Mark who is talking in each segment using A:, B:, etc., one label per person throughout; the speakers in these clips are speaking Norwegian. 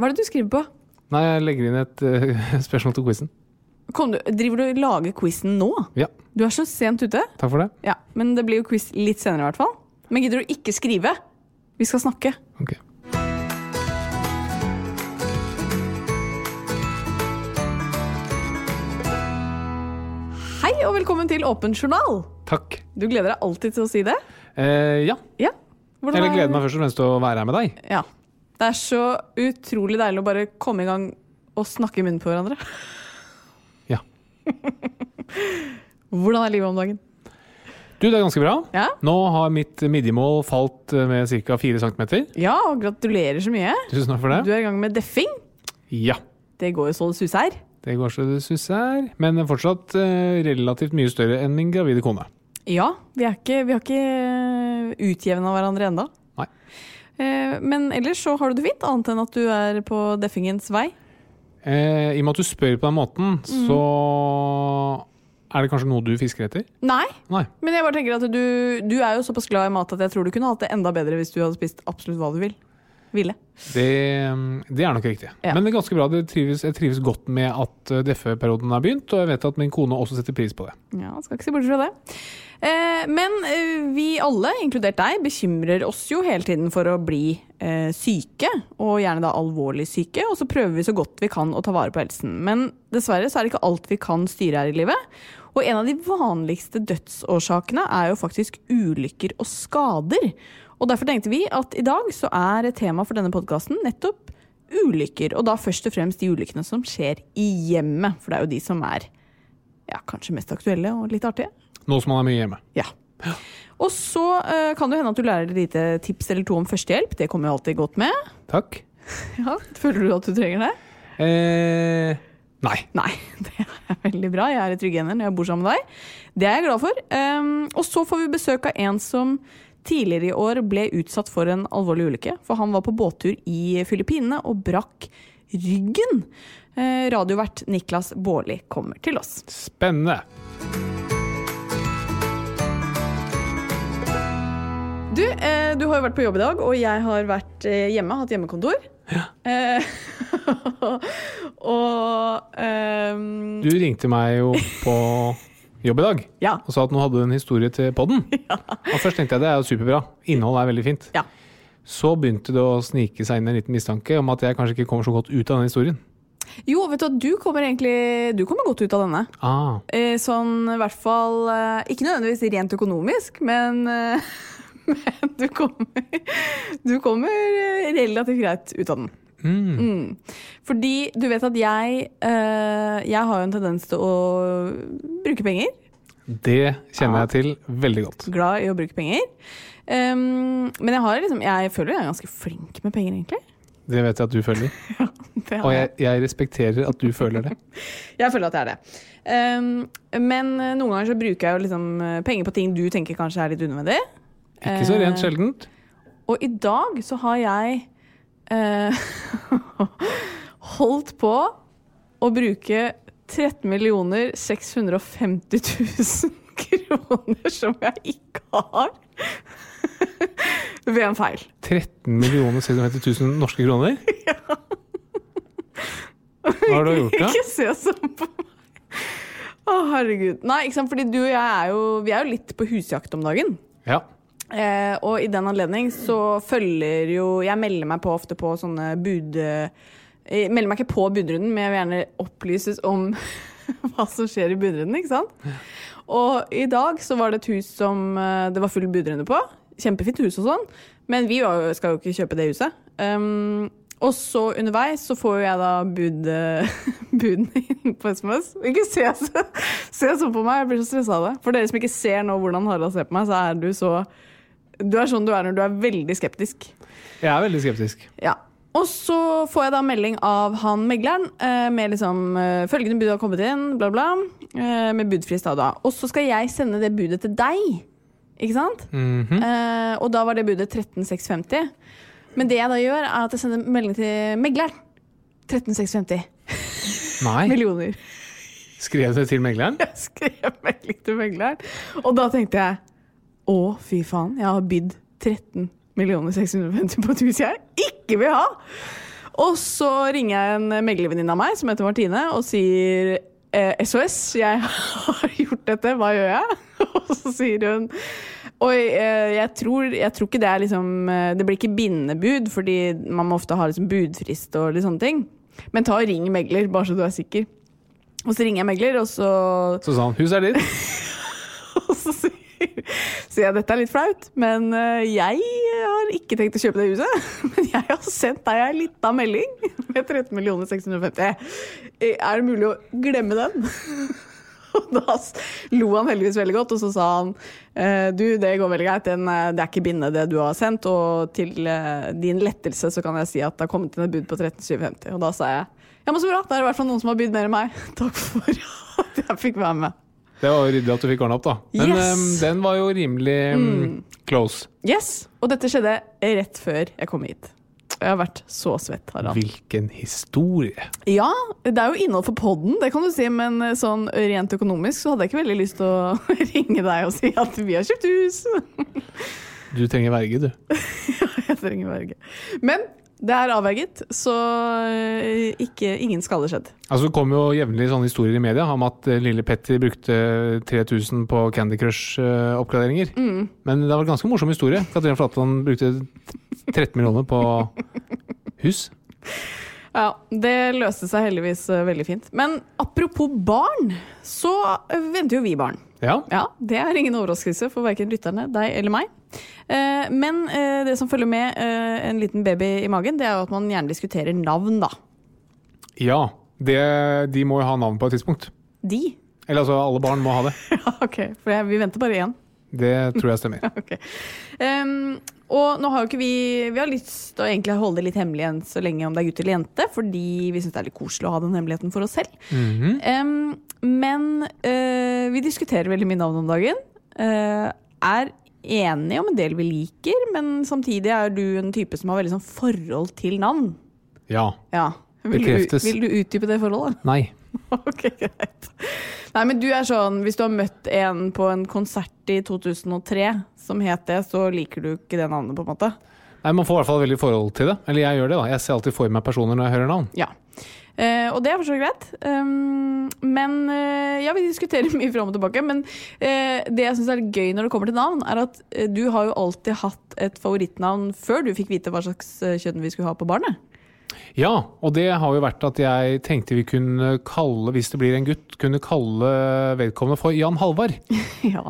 A: Hva er det du skriver på?
B: Nei, jeg legger inn et uh, spørsmål til quizen.
A: Kom du, driver du og lager quizen nå?
B: Ja,
A: Du er så sent ute.
B: takk for det.
A: Ja, Men det blir jo quiz litt senere, i hvert fall. Men gidder du ikke skrive? Vi skal snakke.
B: Ok.
A: Hei og velkommen til Åpen journal.
B: Takk.
A: Du gleder deg alltid til å si det?
B: Eh, ja,
A: Ja.
B: Eller
A: er-
B: gleder meg først og fremst til å være her med deg.
A: Ja. Det er så utrolig deilig å bare komme i gang og snakke i munnen på hverandre.
B: Ja.
A: Hvordan er livet om dagen?
B: Du, det er ganske bra.
A: Ja,
B: Nå har mitt midjemål falt eh, med ca. 4 cm.
A: ja og gratulerer så mye.
B: Tusen takk for det.
A: Du er i gang med deffing.
B: Ja,
A: Det går jo så det suser.
B: det går så det suser, Men fortsatt eh, relativt mye større enn min gravide kone.
A: Ja, vi, er ikke, vi har ikke utjevna hverandre enda.
B: Nei.
A: Men ellers så har du det fint, annet enn at du er på deffingens vei.
B: Eh, I og med at du spør på den måten,
A: Mm.
B: så er det kanskje noe du fisker etter?
A: Nei,
B: Nei.
A: men jeg bare tenker at du, du er jo såpass glad i mat at jeg tror du kunne hatt det enda bedre hvis du hadde spist absolutt hva du vil. ville.
B: Det, det er nok riktig.
A: Ja.
B: Men det er ganske bra. Det trives, jeg trives godt med at deffeperioden DFØ-perioden har begynt, og jeg vet at min kone også setter pris på det.
A: Ja, skal ikke se bort fra det. Eh, men eh, vi alle, inkludert deg, bekymrer oss jo hele tiden for å bli eh, syke, og gjerne da alvorlig syke, og så prøver vi så godt vi kan å ta vare på helsen. Men dessverre så er det ikke alt vi kan styre her i livet. Og en av de vanligste dødsårsakene er jo faktisk ulykker og skader. Og derfor tenkte vi at i dag så er tema for denne podkasten nettopp ulykker, og da først og fremst de ulykkene som skjer i hjemmet, for det er jo de som er ja, kanskje mest aktuelle og litt artige.
B: Nå som man er mye hjemme.
A: Ja. Og så eh, kan det hende at du lærer et lite tips eller to om førstehjelp. Det kommer jo alltid godt med.
B: Takk.
A: Ja, Føler du at du trenger det?
B: Eh, nei.
A: Nei, det er veldig bra. Jeg er i trygge hender når jeg bor sammen med deg. Det er jeg glad for. Um, og så får vi besøk av en som tidligere i år ble utsatt for en alvorlig ulykke. For han var på båttur i Filippinene og brakk ryggen. Eh, radiovert Niklas Baarli kommer til oss.
B: Spennende.
A: Du, eh, du har jo vært på jobb i dag, og jeg har vært eh, hjemme, hatt hjemmekontor. Ja. og um...
B: Du ringte meg jo på jobb i dag
A: Ja.
B: og sa at nå hadde du en historie til podden. Og først tenkte jeg det er jo superbra. Innholdet er veldig fint.
A: Ja.
B: Så begynte det å snike seg inn en liten mistanke om at jeg kanskje ikke kommer så godt ut av den historien.
A: Jo, vet du hva, du kommer egentlig Du kommer godt ut av denne.
B: Ah,
A: Eh, sånn i hvert fall eh, Ikke nødvendigvis rent økonomisk, men, eh, men du kommer Du kommer relativt greit ut av den.
B: mm.
A: Mm. Fordi du vet at jeg eh, Jeg har jo en tendens til å bruke penger.
B: Det kjenner jeg til veldig godt.
A: Glad i å bruke penger. Um, men jeg, har liksom, jeg føler jeg er ganske flink med penger, egentlig.
B: Det vet jeg at du føler.
A: Det
B: Og
A: jeg.
B: jeg, respekterer at du føler det.
A: Jeg føler at jeg er det. Um, men eh, noen ganger så bruker jeg jo liksom eh, penger på ting du tenker kanskje er litt unødvendig.
B: Ikke så rent
A: sjeldent.
B: sjeldent.
A: Og i dag så har jeg uh, holdt på å bruke 13 650 000 kroner som jeg ikke har. Ved en feil.
B: 13 millioner 750 000 norske kroner? Ja. Hva har du gjort, da?
A: Ikke se sånn på meg. Å, herregud. Nei, ikke sant, fordi du og jeg er jo, vi er jo litt på husjakt om dagen.
B: Ja.
A: Eh, og i den anledning så følger jo Jeg melder meg på ofte på sånne bud... Jeg melder meg ikke på budrunden, men jeg vil gjerne opplyses om hva som skjer i budrunden, ikke sant? Og i dag så var det et hus som eh, det var full budrunde på. Kjempefint hus og sånn, men vi skal jo ikke kjøpe det huset. Um, og så underveis så får jo jeg da bud, budene inn på SMS. Ikke se, så- se sånn på meg, jeg blir så stressa av det. For dere som ikke ser nå hvordan Harald ser på meg, så er du så Du er sånn du er når du er veldig skeptisk.
B: Jeg er veldig skeptisk.
A: Ja. Og så får jeg da melding av han megleren eh, med liksom eh, følgende bud har kommet inn, bla, bla, eh, med budfrist da, da. Og så skal jeg sende det budet til deg, ikke sant?
B: Mhm.
A: Eh, og da var det budet 13650. Men det jeg da gjør, er at jeg sender melding til megleren. 13650
B: Nei.
A: millioner.
B: Skrev du til megleren?
A: Jeg skrev melding til megleren. Og da tenkte jeg å, fy faen, jeg har bydd 13 millioner 650 på et hus jeg ikke vil ha! Og så ringer jeg en meglervenninne av meg som heter Martine, og sier eh, SOS, jeg har gjort dette, hva gjør jeg? Og så sier hun Oi, eh, jeg tror, jeg tror ikke det er liksom eh, Det blir ikke bindende bud, fordi man må ofte ha liksom budfrist og litt sånne ting. Men ta og ring megler, bare så du er sikker. Og så ringer jeg megler, og så
B: Så sa han huset er ditt.
A: og så sier, så jeg dette er litt flaut, men eh, jeg har ikke tenkt å kjøpe det huset. Men jeg har sendt deg ei lita melding med 13 650 Eh, Er det mulig å glemme den? Og da lo han heldigvis veldig godt, og så sa han eh, du, det går veldig greit, eh, det er ikke bindende det du har sendt, og til eh, din lettelse så kan jeg si at det har kommet inn et bud på 13750. Og da sa jeg ja, men så bra, det er i hvert fall noen som har bydd mer enn meg. Takk for at jeg fikk være med.
B: Det var jo ryddig at du fikk ordna opp, da. Men
A: Yes.
B: um, den var jo rimelig em, close.
A: Yes, og dette skjedde rett før jeg kom hit. Jeg har vært så svett, Harald.
B: Hvilken historie.
A: Ja, det er jo innhold for podden, det kan du si, men sånn rent økonomisk så hadde jeg ikke veldig lyst til å ringe deg og si at vi har kjøpt hus.
B: Du trenger verge, du.
A: ja, jeg trenger verge. Men det er avverget, så eh, ikke, ingen skade skjedd.
B: Altså, det kommer jo jevnlig sånne historier i media om at eh, lille Petter brukte 3000 på Candy Crush-oppgraderinger.
A: Mm.
B: Men det var en ganske morsom historie. Katrine Flatland brukte 13 millioner på hus.
A: Ja, det løste seg heldigvis eh, veldig fint. Men apropos barn, så venter jo vi barn.
B: Ja.
A: Ja, det er ingen overraskelse for verken lytterne, deg eller meg. Eh, Men eh, det som følger med en liten baby i magen, det er jo at man gjerne diskuterer navn, da.
B: ja. Det, de må jo ha navn på et tidspunkt.
A: De.
B: Eller altså, alle barn må ha det.
A: Ja, ok, for vi venter bare én.
B: Det tror jeg stemmer.
A: Ok. Em, og nå har jo ikke vi Vi har lyst til å egentlig holde det litt hemmelig enn så lenge om det er gutt eller jente, fordi vi syns det er litt koselig å ha den hemmeligheten for oss selv.
B: Mm
A: -hmm. um, men uh, vi diskuterer veldig mye navn om dagen. Uh, er enige om en del vi liker, men samtidig er du en type som har veldig sånn forhold til navn.
B: Ja.
A: Ja. Vil du, vil du utdype det forholdet?
B: Nei.
A: ok, greit. Nei, men du er sånn, hvis du har møtt en på en konsert i 2003 som het det, så liker du ikke det navnet, på en måte?
B: Nei, Man får i hvert fall veldig forhold til det. Eller jeg gjør det, da. Jeg ser alltid for meg personer når jeg hører navn.
A: Ja. Eh, og det er for så vidt greit. Um, men eh, ja, vi diskuterer mye fram og tilbake. Men eh, det jeg syns er gøy når det kommer til navn, er at du har jo alltid hatt et favorittnavn før du fikk vite hva slags kjønn vi skulle ha på barnet.
B: Ja, og det har jo vært at jeg tenkte vi kunne kalle, hvis det blir en gutt, kunne kalle vedkommende for Jan Halvard.
A: ja.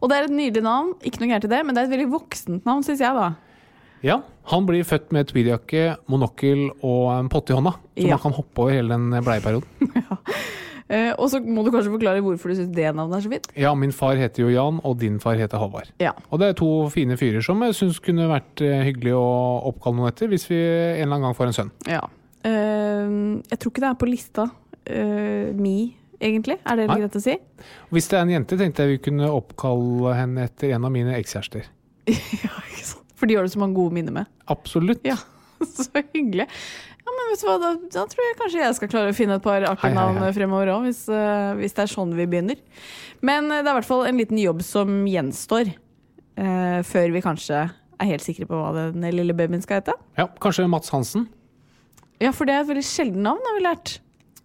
A: Og det er et nydelig navn, ikke noe gærent i det, men det er et veldig voksent navn, syns jeg, da.
B: Ja, han blir født med tweedjakke, monokkel og en pott i hånda. Så
A: Ja.
B: man kan hoppe over hele den bleieperioden.
A: Eh, og så må du kanskje forklare hvorfor du syns det navnet er så fint.
B: Ja, min far heter jo Jan, og din far heter Halvard.
A: Ja.
B: Og det er to fine fyrer som jeg syns kunne vært eh, hyggelig å oppkalle noen etter, hvis vi en eller annen gang får en sønn.
A: ja. Eh, jeg tror ikke det er på lista eh, mi, egentlig. Er det
B: Nei.
A: greit å si?
B: Hvis det er en jente, tenkte jeg vi kunne oppkalle henne etter en av mine ekskjærester.
A: ja, ikke sant? For de har du så mange gode minner med.
B: Absolutt.
A: Ja. Så hyggelig. Ja, men vet du hva, da, da tror jeg kanskje jeg skal klare å finne et par artige navn fremover òg, hvis, uh, hvis det er sånn vi begynner. Men eh, det er i hvert fall en liten jobb som gjenstår, uh, før vi kanskje er helt sikre på hva den lille babyen skal hete.
B: Ja, kanskje Mats Hansen.
A: Ja, for det er et veldig sjelden navn, har vi lært.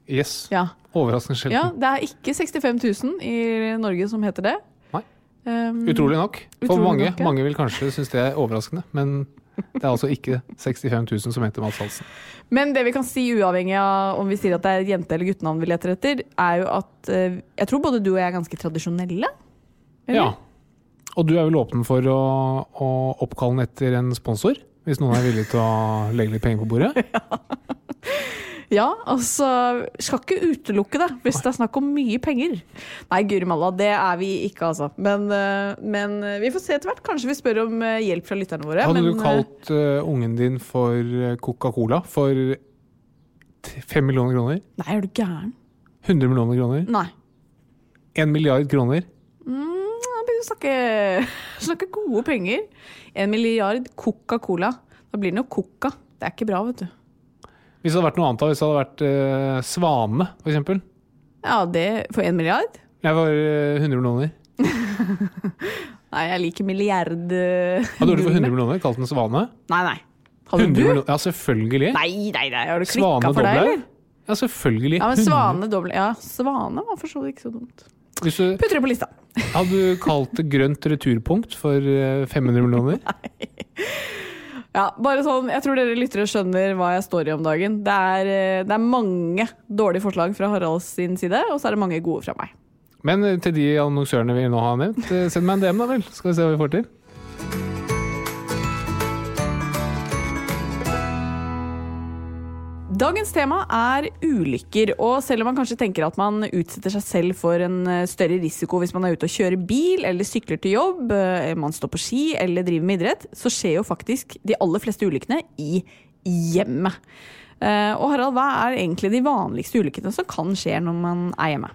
B: Yes.
A: Ja.
B: Overraskende sjelden.
A: ja, Det er ikke 65 000 i Norge som heter det.
B: Nei.
A: Um,
B: Utrolig nok. For
A: Utrolig
B: mange,
A: nok, ja.
B: mange vil kanskje synes det er overraskende, men det er altså ikke 65 000 som heter Mads Hansen.
A: Men det vi kan si uavhengig av om vi sier at det er jente- eller guttenavn vi leter etter, er jo at eh, jeg tror både du og jeg er ganske tradisjonelle. Eller?
B: Ja. Og du er vel åpen for å, å oppkalle den etter en sponsor? Hvis noen er villig til å legge litt penger på bordet?
A: Ja, altså Skal ikke utelukke det hvis det er snakk om mye penger. Nei, guri malla, det er vi ikke, altså. Men, eh, men eh, vi får se etter hvert. Kanskje vi spør om eh, hjelp fra lytterne våre.
B: Hadde
A: men,
B: du kalt uh, ungen din for Coca-Cola for fem 5 millioner kroner?
A: Nei, er du gæren?
B: 100 millioner kroner?
A: Nei.
B: 1 milliard kroner?
A: Mm, begynner å snakke, snakke gode penger. En milliard Coca-Cola. Da blir det jo Coca. Det er ikke bra, vet du.
B: Hvis det hadde vært noe annet, hvis det hadde vært uh, Svane, eksempel.
A: Ja, det for en milliard?
B: Jeg var uh, 100 millioner.
A: Nei, jeg liker milliard... eh,
B: Hadde du for 100
A: gullene.
B: millioner kalt den Svane?
A: Nei, nei. Hadde du?
B: millioner- Ja, selvfølgelig.
A: Nei, nei, nei, har du klikka for deg, eller?
B: Ja, selvfølgelig.
A: Ja, men svane doble Ja, svane var for så vidt ikke så dumt.
B: Hvis du
A: Putter det på lista.
B: hadde du kalt det grønt returpunkt for eh, 500 millioner
A: Ja, bare sånn, Jeg tror dere lyttere skjønner hva jeg står i om dagen. Det er, eh, det er mange dårlige forslag fra Haralds sin side, og så er det mange gode fra meg.
B: Men eh, til de annonsørene vi nå har nevnt, eh, send meg en DM, da vel. Skal vi se hva vi får til.
A: Dagens tema er ulykker, og selv om man kanskje tenker at man utsetter seg selv for en eh, større risiko hvis man er ute og kjører bil eller sykler til jobb, eh, man står på ski eller driver med idrett, så skjer jo faktisk de aller fleste ulykkene i hjemmet. Eh, Og Harald, hva er egentlig de vanligste ulykkene som kan skje når man er hjemme?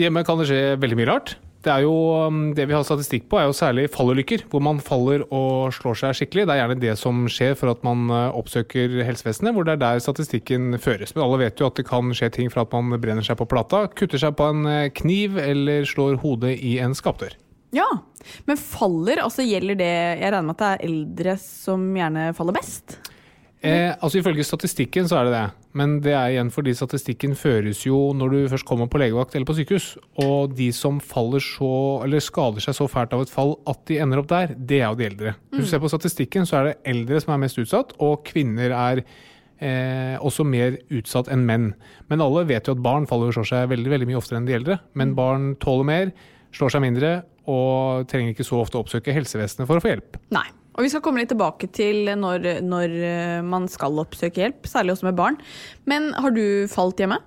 B: Hjemme kan det skje veldig mye rart. Det, er jo, um, det vi har statistikk på, er jo særlig fallulykker, hvor man faller og slår seg skikkelig. Det er gjerne det som skjer for at man uh, oppsøker helsevesenet, hvor det er der statistikken føres. Men alle vet jo at det kan skje ting fra at man brenner seg på plata, kutter seg på en uh, kniv eller slår hodet i en skapdør.
A: Ja, men faller, altså gjelder det Jeg regner med at det er eldre som gjerne faller best?
B: Eh, altså Ifølge statistikken så er det det, men det er igjen fordi statistikken føres jo når du først kommer på legevakt eller på sykehus. Og de som faller så, eller skader seg så fælt av et fall at de ender opp der, det er jo de eldre. Hvis du ser på statistikken, så er det eldre som er mest utsatt, og kvinner er eh, også mer utsatt enn menn. Men alle vet jo at barn faller og slår seg veldig, veldig mye oftere enn de eldre. Men barn tåler mer, slår seg mindre, og trenger ikke så ofte å oppsøke helsevesenet for å få hjelp.
A: Nei. Og vi skal komme litt tilbake til når, når eh, man skal oppsøke hjelp, særlig også med barn. Men har du falt hjemme?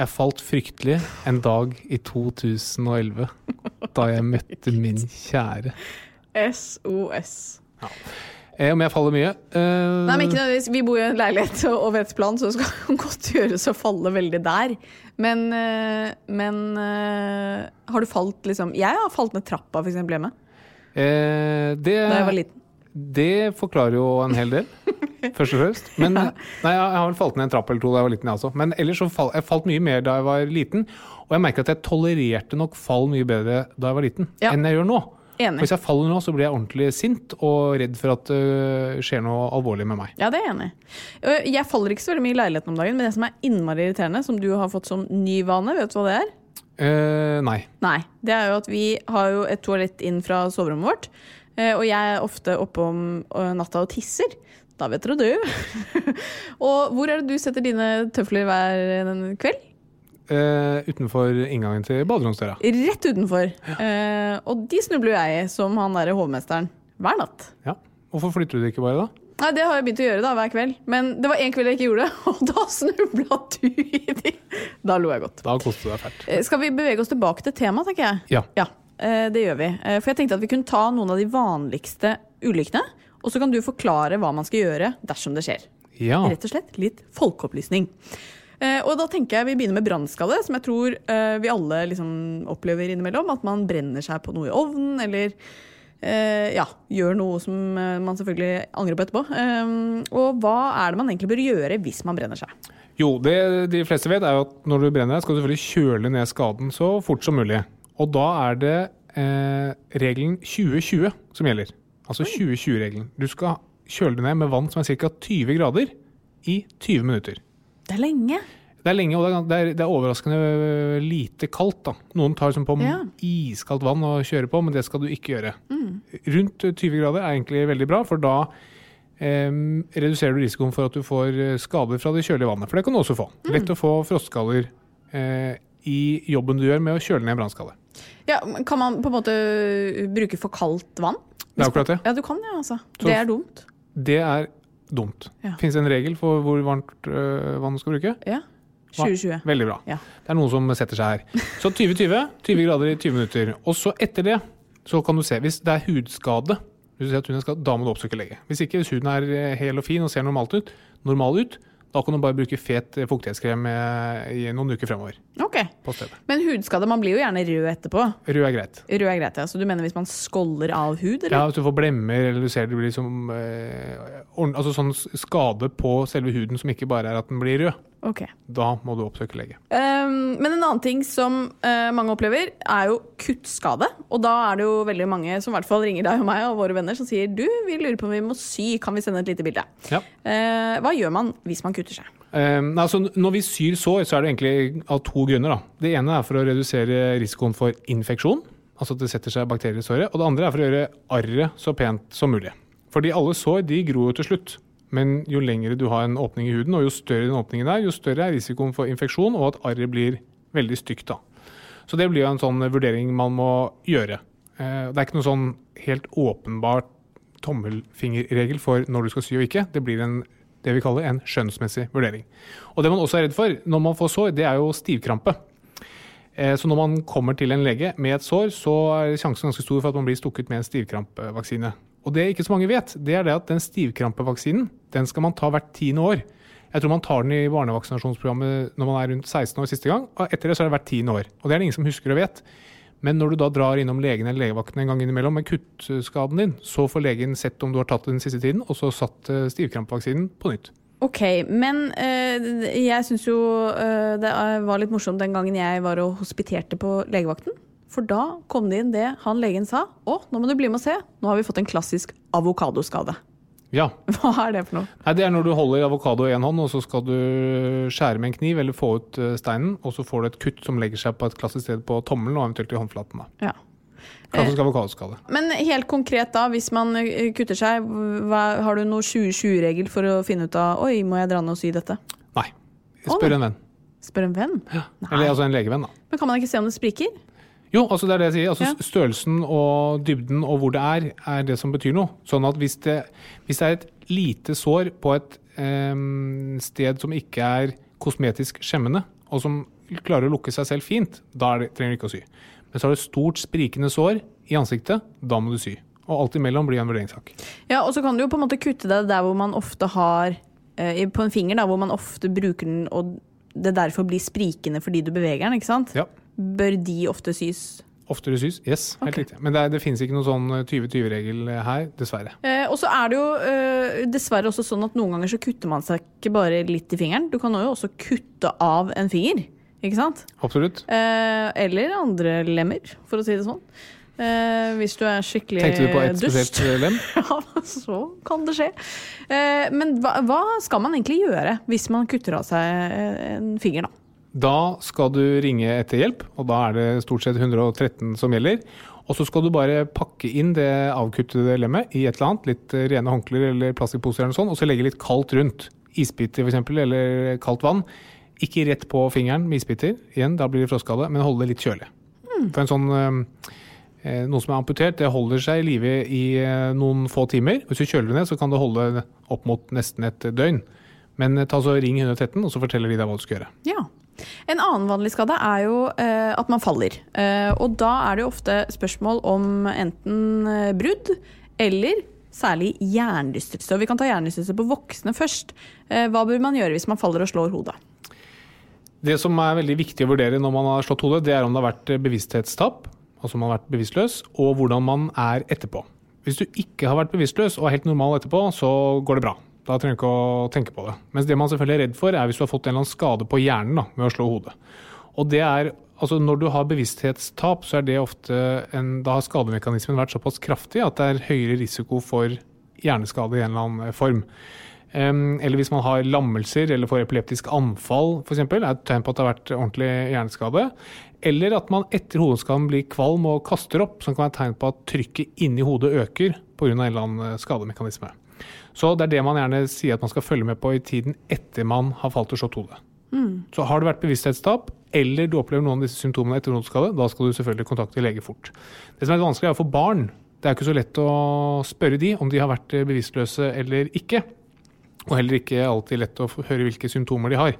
B: Jeg falt fryktelig en dag i 2011, da jeg møtte min kjære.
A: SOS.
B: Ja. om jeg faller mye? Uh...
A: Nei, men ikke nødvendigvis. Vi bor i en leilighet og ved et plan, så det skal godt gjøres å falle veldig der. Men, eh, men uh, har du falt liksom Jeg har falt ned trappa eksempel hjemme
B: eh, det,
A: da jeg var liten.
B: Det forklarer jo en hel del, først og fremst. Men, Nei, jeg har vel falt ned en trapp eller to da jeg var liten, jeg også. Men ellers så fall, jeg falt mye mer da jeg var liten. Og jeg merker at jeg tolererte nok fall mye bedre da jeg var liten,
A: Ja.
B: enn jeg gjør nå.
A: Enig.
B: Hvis jeg faller nå, så blir jeg ordentlig sint og redd for at det skjer noe alvorlig med meg.
A: Ja, det er jeg enig i. Øh, Jeg faller ikke så veldig mye i leiligheten om dagen, men det som er innmari irriterende, som du har fått som ny vane, vet du hva det er?
B: Uh, nei.
A: Nei. Det er jo at vi har jo et toalett inn fra soverommet vårt, og jeg er ofte oppe om øh, natta og tisser. Da vet dere du. og hvor er det du setter dine tøfler hver kveld?
B: Eh, utenfor inngangen til baderomsdøra.
A: Rett utenfor. Eh, og de snubler jeg i, som han derre hovmesteren, hver natt.
B: Ja. Hvorfor flytter du det ikke bare, da?
A: Nei, Det har jeg begynt å gjøre da, hver kveld. Men det var en kveld jeg ikke gjorde det, og da snubla du i de. Da lo jeg godt.
B: Da koste det deg fælt.
A: Eh, Skal vi bevege oss tilbake til temaet, tenker jeg?
B: Ja.
A: Ja, eh, det gjør vi. Eh, For jeg tenkte at vi kunne ta noen av de vanligste ulykkene, og så kan du forklare hva man skal gjøre dersom det skjer.
B: Ja.
A: Rett og slett litt folkeopplysning. Eh, Og da tenker jeg vi begynner med brannskade, som jeg tror eh, vi alle liksom opplever innimellom. At man brenner seg på noe i ovnen, eller eh, ja, gjør noe som eh, man selvfølgelig angrer på etterpå. Eh, Og hva er det man egentlig bør gjøre hvis man brenner seg?
B: Jo, det de fleste vet, er at når du brenner deg, skal du selvfølgelig kjøle ned skaden så fort som mulig. Og da er det eh, regelen 2020 som gjelder. Altså 2020-regelen. Du skal kjøle det ned med vann som er ca. 20 grader i 20 minutter.
A: Det er lenge.
B: Det er lenge, og det er, det er, er overraskende lite kaldt. da. Noen tar som på
A: Ja.
B: iskaldt vann og kjører på, men det skal du ikke gjøre. Rundt 20 grader er egentlig veldig bra, for da eh, reduserer du risikoen for at du får eh, skader fra det kjølige vannet. For det kan du også få. Lett å få frostskader eh, i jobben du gjør med å kjøle ned brannskade.
A: Ja, kan man på en måte bruke for kaldt vann?
B: Det er akkurat det.
A: Ja, du kan ja, altså.
B: Så-
A: Det er dumt.
B: Det er dumt.
A: Ja.
B: Fins en regel for hvor varmt øh, vann du skal bruke?
A: Ja. 2020.
B: Veldig bra.
A: Ja.
B: Det er noen som setter seg her. Så 2020, 20 grader i 20 minutter. Og så etter det, så kan du se hvis det er hudskade, hvis du ser at huden er skadet, da må du oppsøke lege. Hvis ikke, hvis huden er eh, hel og fin og ser normalt ut, normal ut, da kan du bare bruke fet fuktighetskrem i noen uker fremover
A: Ok.
B: på.
A: Men hudskade, man blir jo gjerne rød etterpå.
B: Rød er greit.
A: Rød er greit, ja. Så du mener hvis man skåller av hud, eller?
B: Ja, Hvis du får blemmer eller du ser det blir liksom eh, altså sånn skade på selve huden som ikke bare er at den blir rød.
A: Ok.
B: Da må du oppsøke lege.
A: Um, men en annen ting som uh, mange opplever, er jo kuttskade. Og da er det jo veldig mange som i hvert fall ringer deg og meg og våre venner som sier du, vi lurer på om vi må sy, kan vi sende et lite bilde?
B: Ja.
A: Uh, hva gjør man hvis man kutter seg?
B: Um, altså, når vi syr sår, så er det egentlig av to grunner. Da. Det ene er for å redusere risikoen for infeksjon, altså at det setter seg bakterier i såret. Og det andre er for å gjøre arret så pent som mulig. Fordi alle sår de gror jo til slutt. Men jo lengre du har en åpning i huden, og jo større den åpningen er, jo større er risikoen for infeksjon og at arret blir veldig stygt. da. Så det blir jo en sånn vurdering man må gjøre. Eh, Det er ikke noe sånn helt åpenbart tommelfingerregel for når du skal sy og ikke. Det blir en, det vi kaller en skjønnsmessig vurdering. Og det man også er redd for når man får sår, det er jo stivkrampe. Eh, Så når man kommer til en lege med et sår, så er sjansen ganske stor for at man blir stukket med en stivkrampevaksine. Og det ikke så mange vet, det er det at den stivkrampevaksinen den skal man ta hvert tiende år. Jeg tror man tar den i barnevaksinasjonsprogrammet når man er rundt 16 år siste gang. og Etter det så er det hvert tiende år. Og det er det ingen som husker og vet. Men når du da drar innom legen eller legevakten en gang innimellom med kuttskaden din, så får legen sett om du har tatt den siste tiden, og så satt eh, stivkrampevaksinen på nytt.
A: Ok, men øh, jeg syns jo øh, det var litt morsomt den gangen jeg var og hospiterte på legevakten. For da kom det inn det han legen sa. Å, nå må du bli med og se. Nå har vi fått en klassisk avokadoskade.
B: Ja.
A: Hva er det for noe?
B: Nei, Det er når du holder avokado i én hånd, og så skal du skjære med en kniv eller få ut eh, steinen, og så får du et kutt som legger seg på et klassisk sted på tommelen og eventuelt i håndflaten. da.
A: Ja.
B: Klassisk avokadoskade.
A: Men helt konkret da, hvis man eh, kutter seg, hva, har du noe 20-20-regel for å finne ut av Oi, må jeg dra ned og sy dette?
B: Nei. Spør
A: oh,
B: en venn.
A: Spør en venn. Ja.
B: Eller altså en legevenn, da.
A: Men kan man ikke se om det spriker?
B: Jo, altså det er det jeg sier. Altså
A: Ja.
B: Størrelsen og dybden og hvor det er, er det som betyr noe. Sånn at hvis det, hvis det er et lite sår på et eh, sted som ikke er kosmetisk skjemmende, og som klarer å lukke seg selv fint, da er det, trenger du ikke å sy. Men så har du et stort, sprikende sår i ansiktet, da må du sy. Og alt imellom blir en vurderingssak.
A: Ja, og så kan du jo på en måte kutte det der hvor man ofte har eh, På en finger, da, hvor man ofte bruker den, og det derfor blir sprikende fordi du beveger den, ikke sant?
B: Ja.
A: Bør de ofte sys?
B: Oftere sys? Yes, helt
A: okay.
B: riktig. Men det, det finnes ikke noen sånn 20-20-regel her, dessverre.
A: Eh, og så er det jo eh, dessverre også sånn at noen ganger så kutter man seg ikke bare litt i fingeren. Du kan jo også kutte av en finger, ikke sant?
B: Absolutt.
A: Eh, eller andre lemmer, for å si det sånn. Eh, hvis du er skikkelig dust.
B: Tenkte du på et
A: dust.
B: spesielt lem?
A: Ja, så kan det skje. Eh, men hva, hva skal man egentlig gjøre hvis man kutter av seg eh, en finger, da?
B: Da skal du ringe etter hjelp, og da er det stort sett 113 som gjelder. Og så skal du bare pakke inn det avkuttede lemmet i et eller annet, litt eh, rene håndklær eller plastikkposer eller sånt, og så legge litt kaldt rundt. Isbiter f.eks., eller kaldt vann. Ikke rett på fingeren med isbiter, igjen, da blir det froskade, men holde det litt kjølig. For en sånn eh, noe som er amputert, det holder seg i live i eh, noen få timer. Hvis du kjøler det ned, så kan det holde opp mot nesten et døgn. Men eh, ta så ring 113, og så forteller de deg hva du skal gjøre.
A: Ja. En annen vanlig skade er jo eh, at man faller. Eh, og da er det jo ofte spørsmål om enten eh, brudd eller særlig hjernerystelse. Og vi kan ta hjernerystelse på voksne først. Eh, hva bør man gjøre hvis man faller og slår hodet?
B: Det som er veldig viktig å vurdere når man har slått hodet, det er om det har vært bevissthetstap, altså om man har vært bevisstløs, og hvordan man er etterpå. Hvis du ikke har vært bevisstløs og er helt normal etterpå, så går det bra. Da trenger du ikke å tenke på det. Mens det man selvfølgelig er redd for, er hvis du har fått en eller annen skade på hjernen da, med å slå hodet. Og det er, altså Når du har bevissthetstap, så er det ofte en, da har skademekanismen vært såpass kraftig at det er høyere risiko for hjerneskade i en eller annen form. Eller hvis man har lammelser eller får epileptisk anfall, f.eks., er et tegn på at det har vært ordentlig hjerneskade. Eller at man etter hodeskaden blir kvalm og kaster opp, som kan være et tegn på at trykket inni hodet øker pga. en eller annen skademekanisme. Så det er det man gjerne sier at man skal følge med på i tiden etter man har falt og slått hodet. Så har det vært bevissthetstap, eller du opplever noen av disse symptomene etter hodeskade, da skal du selvfølgelig kontakte lege fort. Det som er vanskelig er å få barn. Det er ikke så lett å spørre de om de har vært bevisstløse eller ikke. Og heller ikke alltid lett å høre hvilke symptomer de har.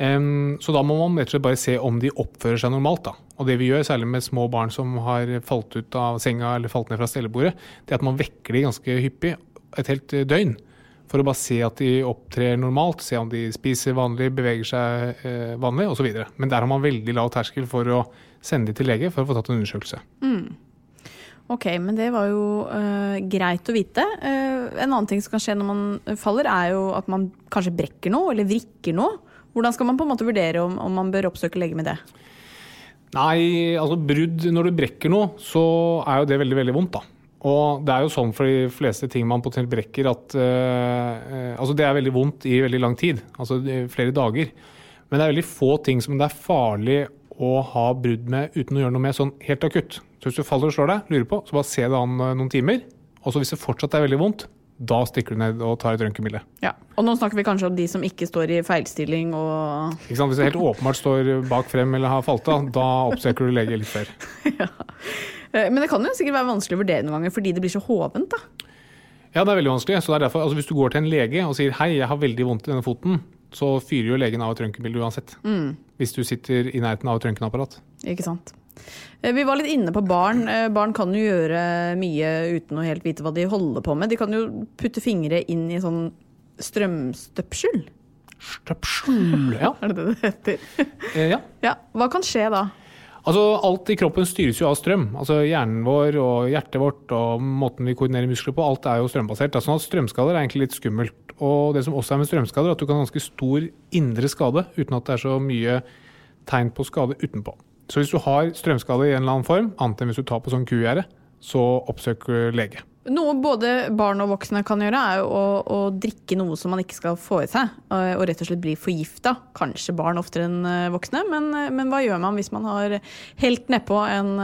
B: Um, så da må man rett og slett bare se om de oppfører seg normalt. Da. Og det vi gjør, særlig med små barn som har falt ut av senga eller falt ned fra stellebordet, det er at man vekker de ganske hyppig, et helt eh, døgn. For å bare se at de opptrer normalt, se om de spiser vanlig, beveger seg eh, vanlig osv. Men der har man veldig lav terskel for å sende de til lege for å få tatt en undersøkelse.
A: Ok, men det var jo uh, greit å vite. Uh, en annen ting som kan skje når man faller, er jo at man kanskje brekker noe, eller vrikker noe. Hvordan skal man på en måte vurdere om, om man bør oppsøke lege med det?
B: Nei, altså brudd Når du brekker noe, så er jo det veldig, veldig vondt, da. Og det er jo sånn for de fleste ting man potensielt brekker, at uh, Altså, det er veldig vondt i veldig lang tid. Altså flere dager. Men det er veldig få ting som det er farlig å ha brudd med uten å gjøre noe med sånn helt akutt. Så hvis du faller og slår deg, lurer på, så bare se det an eh, noen timer. Og så hvis det fortsatt er veldig vondt, da stikker du ned og tar et røntgenbilde.
A: Ja. Og nå snakker vi kanskje om de som ikke står i feilstilling og
B: Ikke sant? Hvis du helt åpenbart står bak frem eller har falt av, da oppsøker du lege litt før.
A: ja. Eh, men det kan jo sikkert være vanskelig å vurdere noen ganger fordi det blir så hovent, da.
B: Ja, det er veldig vanskelig. Så det er derfor, altså Hvis du går til en lege og sier 'hei, jeg har veldig vondt i denne foten', så fyrer jo legen av et røntgenbilde uansett. Mm. Hvis du sitter i nærheten av et røntgenapparat.
A: Ikke sant. Eh, vi var litt inne på barn. Eh, barn kan jo gjøre mye uten å helt vite hva de holder på med. De kan jo putte fingre inn i sånn strømstøpsel.
B: Støpsel, ja.
A: er det det det heter?
B: Eh, ja.
A: ja. Hva kan skje da?
B: Altså, alt i kroppen styres jo av strøm. Altså, Hjernen vår og hjertet vårt og måten vi koordinerer muskler på, alt er jo strømbasert. Altså, strømskader er egentlig litt skummelt. Og det som også er med strømskader, er at du kan ha ganske stor indre skade uten at det er så mye tegn på skade utenpå. Så hvis du har strømskade i en eller annen form, annet enn hvis du tar på sånn kugjerde, så oppsøk lege.
A: Noe både barn og voksne kan gjøre, er jo å, å, drikke noe som man ikke skal få i seg. Og rett og slett bli forgifta. Kanskje barn oftere enn eh, voksne, men, eh, men, hva gjør man hvis man har helt nedpå en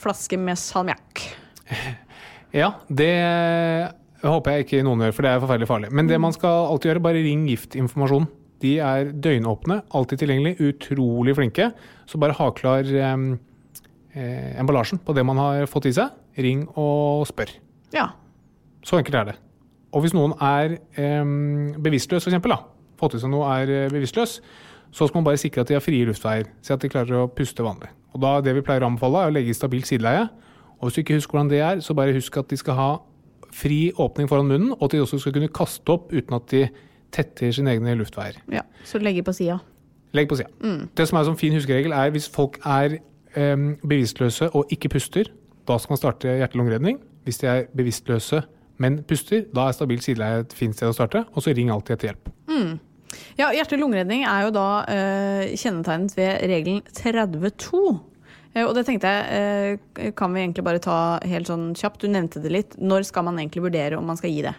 A: flaske med salmiakk?
B: Ja, det det håper jeg ikke noen gjør, for det er forferdelig farlig. Men det man skal alltid gjøre, bare ring Giftinformasjon. De er døgnåpne, alltid tilgjengelig, utrolig flinke. Så bare ha klar eh, emballasjen på det man har fått i seg. Ring og spør.
A: Ja.
B: Så enkelt er det. Og hvis noen er eh, bevisstløs, f.eks., fått i seg noe er eh, bevisstløs, så skal man bare sikre at de har frie luftveier. så at de klarer å puste vanlig. Og da, Det vi pleier å anbefale, er å legge i stabilt sideleie. Og hvis du ikke husker hvordan det er, så bare husk at de skal ha fri åpning foran munnen, og at de også skal kunne kaste opp uten at de tetter sine egne luftveier.
A: Ja, Så legge på sida.
B: Legg på sida. Mm. Det som er som fin huskeregel, er hvis folk er um, bevisstløse og ikke puster, da skal man starte hjerte-lungeredning. Hvis de er bevisstløse, men puster, da er stabilt sideleie et fint sted å starte. Og så ring alltid etter hjelp.
A: Mm. Ja, Hjerte-lungeredning er jo da uh, kjennetegnet ved regelen 32. Eh, og det tenkte jeg, eh, kan vi egentlig bare ta helt sånn kjapt. Du nevnte det litt. Når skal man egentlig vurdere om man skal gi det?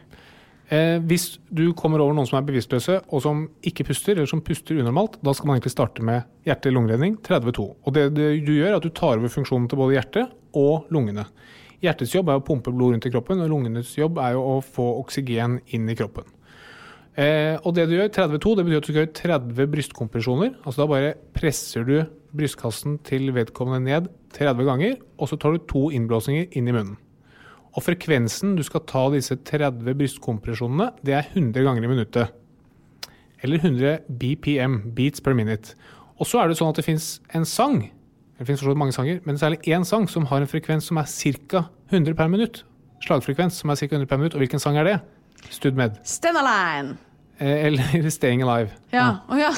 B: Eh, hvis du kommer over noen som er bevisstløse og som ikke puster, eller som puster unormalt, da skal man egentlig starte med hjerte-lungeredning 32. Og det, du gjør, er at du tar over funksjonen til både hjertet og lungene. Hjertets jobb er å pumpe blod rundt i kroppen, og lungenes jobb er å få oksygen inn i kroppen. Eh, og det du gjør, 32, det betyr at du skal gjøre 30 brystkompresjoner. Altså da bare presser du brystkassen til vedkommende ned 30 ganger, og så tar du to innblåsninger inn i munnen. Og frekvensen du skal ta disse 30 brystkompresjonene, det er 100 ganger i minuttet. Eller 100 BPM, beats per minute. Og så er det sånn at det fins en sang, det fins mange sanger, men særlig én sang som har en frekvens som er ca. 100 per minutt. Slagfrekvens som er ca. 100 per minutt. Og hvilken sang er det? Stud med.
A: Stand
B: Aline. Eller Staying Alive.
A: Ja. Å ja.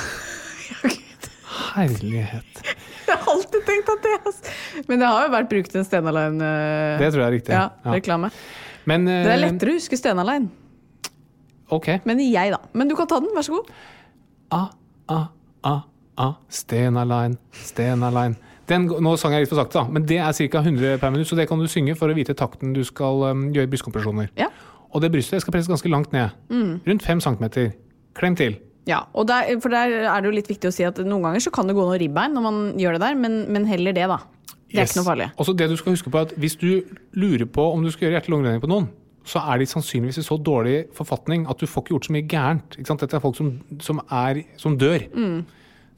B: Herlighet.
A: Jeg har alltid tenkt at det er Men det har jo vært brukt en Stena Line uh,
B: Det tror jeg er riktig.
A: Ja, ja. reklame. Men, uh, det er lettere å huske Stena Line.
B: Ok.
A: Men jeg, da. Men du kan ta den, vær så god.
B: A, a, a, a, Stena Line, Stena Line. Den, nå sang jeg litt for sakte, da, men det er ca. 100 per minutt, så det kan du synge for å vite takten du skal um, gjøre brystkompresjoner.
A: Ja.
B: Og det brystet skal presses ganske langt ned. Mm. Rundt 5 cm. Klem til.
A: Ja, og der, for der er det jo litt viktig å si at noen ganger så kan det gå noe ribbein når man gjør det der, men, men heller det, da. Det er yes. ikke noe farlig.
B: Også det du skal huske på er at Hvis du lurer på om du skal gjøre hjerte-lungeredning på noen, så er de sannsynligvis i så dårlig forfatning at du får ikke gjort så mye gærent. Dette er folk som, som, er, som dør. Mm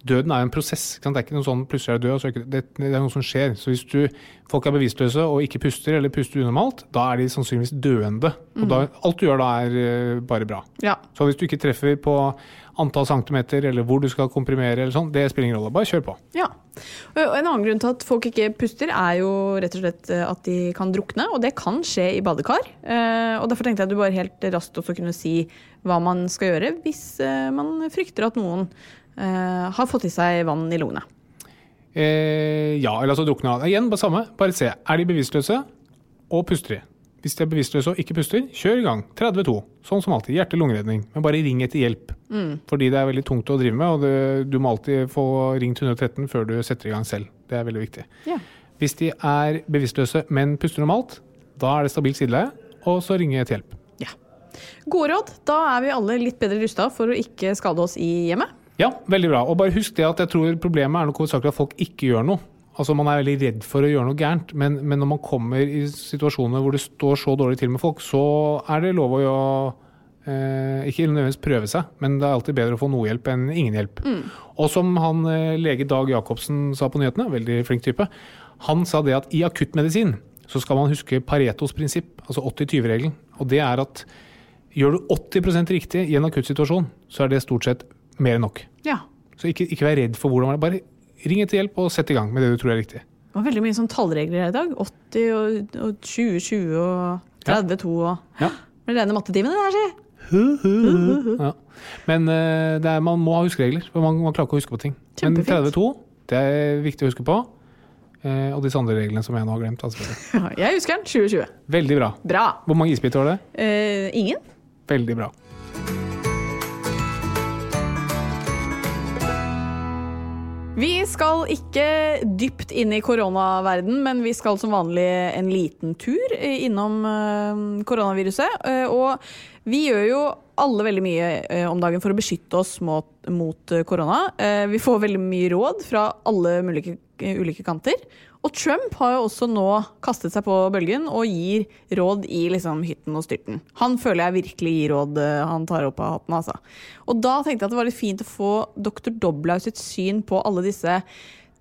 B: døden er en prosess. Det er ikke noe sånn plutselig er du død. Så det, det, er noe som skjer. Så hvis du, folk er bevisstløse og ikke puster eller puster unormalt, da er de sannsynligvis døende. Og da, mm. alt du gjør da er uh, bare bra.
A: Ja.
B: Så hvis du ikke treffer på antall centimeter eller hvor du skal komprimere, eller sånn, det spiller ingen rolle. Bare kjør på.
A: Ja. Og en annen grunn til at folk ikke puster, er jo rett og slett eh, at de kan drukne. Og det kan skje i badekar. Uh, og derfor tenkte jeg at du bare helt raskt også kunne si hva man skal gjøre hvis man frykter at noen Eh, har fått i seg vann i lungene.
B: Eh, ja, eller altså drukna. Igjen, bare samme. Bare se. Er de bevisstløse, og puster de? Hvis de er bevisstløse og ikke puster, kjør i gang. 32. Sånn som alltid. Hjerte-lungeredning. Men bare ring etter hjelp. Fordi det er veldig tungt å drive med, og det, du må alltid få ringt 113 før du setter i gang selv. Det er veldig viktig.
A: Ja.
B: Hvis de er bevisstløse, men puster normalt, da er det stabilt sideleie, og så ringe etter hjelp.
A: ja. Gode råd. Da er vi alle litt bedre rusta for å ikke skade oss i hjemmet.
B: Ja, veldig bra. Og bare husk det at jeg tror problemet er nok hovedsakelig at folk ikke gjør noe. Altså Man er veldig redd for å gjøre noe gærent, men, men når man kommer i situasjoner hvor det står så dårlig til med folk, så er det lov å jo, eh, ikke nødvendigvis prøve seg, men det er alltid bedre å få noe hjelp enn ingen hjelp. Og som han eh, lege Dag Jacobsen sa på nyhetene, veldig flink type, han sa det at i akuttmedisin så skal man huske Paretos prinsipp, altså 80-20-regelen. Og det er at gjør du 80% riktig i en akuttsituasjon, så er det stort sett mer enn nok.
A: Ja.
B: Så ikke, ikke vær redd for hvordan. Bare ring etter hjelp og sett i gang med det du tror er riktig.
A: Det var veldig mye sånn tallregler her i dag. 80 og, og 20, 20 og 32 og
B: Ja.
A: Det rene mattetimene, der, si.
B: Ja. Men det er, man må ha huskeregler, for man, man klarer ikke å huske på ting. Men 32, det er viktig å huske på. Eh, og disse andre reglene som jeg nå har glemt. Altså.
A: Jeg husker den. 2020.
B: Veldig bra.
A: Bra.
B: Hvor mange isbiter var det?
A: Eh, ingen?
B: Veldig bra.
A: Vi skal ikke dypt inn i koronaverden, men vi skal som vanlig en liten tur innom eh, koronaviruset. Eh, og vi gjør jo alle veldig mye eh, om dagen for å beskytte oss mot, mot korona. Vi får veldig mye råd fra alle mulige, ulike kanter. Og Trump har jo også nå kastet seg på bølgen og gir råd i liksom hytten og styrten. Han føler jeg virkelig gir råd eh, han tar opp av hatten, altså. Og da tenkte jeg at det var litt fint å få dr. Doblau sitt syn på alle disse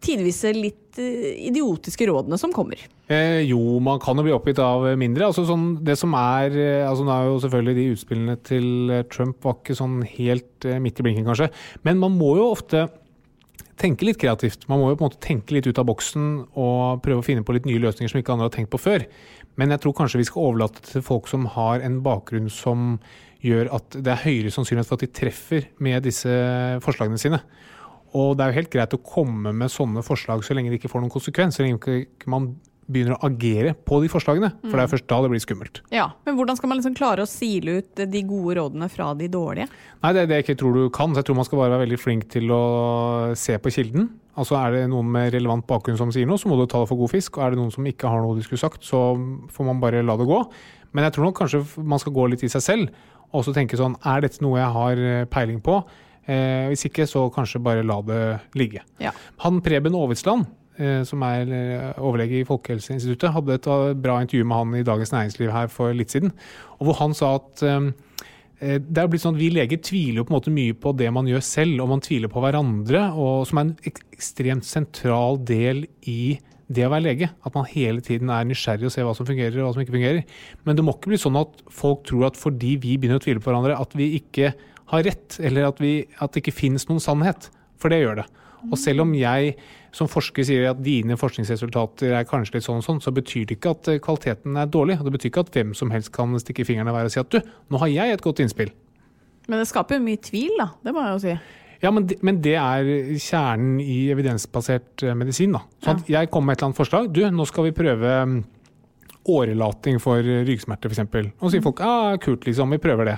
A: tidvis litt eh, idiotiske rådene som kommer.
B: Eh, jo, man kan jo bli oppgitt av mindre. Altså, sånn, det som er, eh, altså, nå er jo selvfølgelig De utspillene til eh, Trump var ikke sånn helt eh, midt i blinken, kanskje. Men man må jo ofte tenke litt kreativt. Man må jo på en måte tenke litt ut av boksen og prøve å finne på litt nye løsninger som ikke andre har tenkt på før. Men jeg tror kanskje vi skal overlate til folk som har en bakgrunn som gjør at det er høyere sannsynlighet for at de treffer med disse forslagene sine. Og det er jo helt greit å komme med sånne forslag så lenge det ikke får noen konsekvens. Så lenge ikke man begynner å agere på de forslagene. For det er først da det blir skummelt.
A: Ja, Men hvordan skal man liksom klare å sile ut de gode rådene fra de dårlige?
B: Nei, det er det jeg ikke tror du kan. Så jeg tror man skal bare være veldig flink til å se på kilden. Altså Er det noen med relevant bakgrunn som sier noe, så må du ta det for god fisk. Og er det noen som ikke har noe de skulle sagt, så får man bare la det gå. Men jeg tror nok kanskje man skal gå litt i seg selv og så tenke sånn Er dette noe jeg har eh, peiling på? Eh, hvis ikke, så kanskje bare la det ligge.
A: Ja.
B: Han Preben Aavitsland, eh, som er eh, overlege i Folkehelseinstituttet, hadde et eh, bra intervju med han i Dagens Næringsliv her for litt siden. Og hvor han sa at eh, eh, det er blitt sånn at Vi leger tviler på en måte mye på det man gjør selv, og man tviler på hverandre, og som er en ekstremt sentral del i det å være lege. At man hele tiden er nysgjerrig og ser hva som fungerer og hva som ikke fungerer. Men det må ikke bli sånn at folk tror at fordi vi begynner å tvile på hverandre, at vi ikke har rett, eller at, vi, at det ikke finnes noen sannhet. For det gjør det. Og selv om jeg som forsker sier at dine forskningsresultater er kanskje litt sånn og sånn, så betyr det ikke at eh, kvaliteten er dårlig. Og det betyr ikke at hvem som helst kan stikke fingrene i været og si at du, nå har jeg et godt innspill.
A: Men det skaper jo mye tvil, da. Det må jeg jo si.
B: Ja, men det, men det er kjernen i evidensbasert eh, medisin. da. Sånn at Jeg kommer med et eller annet forslag. Du, nå skal vi prøve mm, årelating for ryggsmerter f.eks. Og så sier folk ja, kult, liksom, vi prøver det.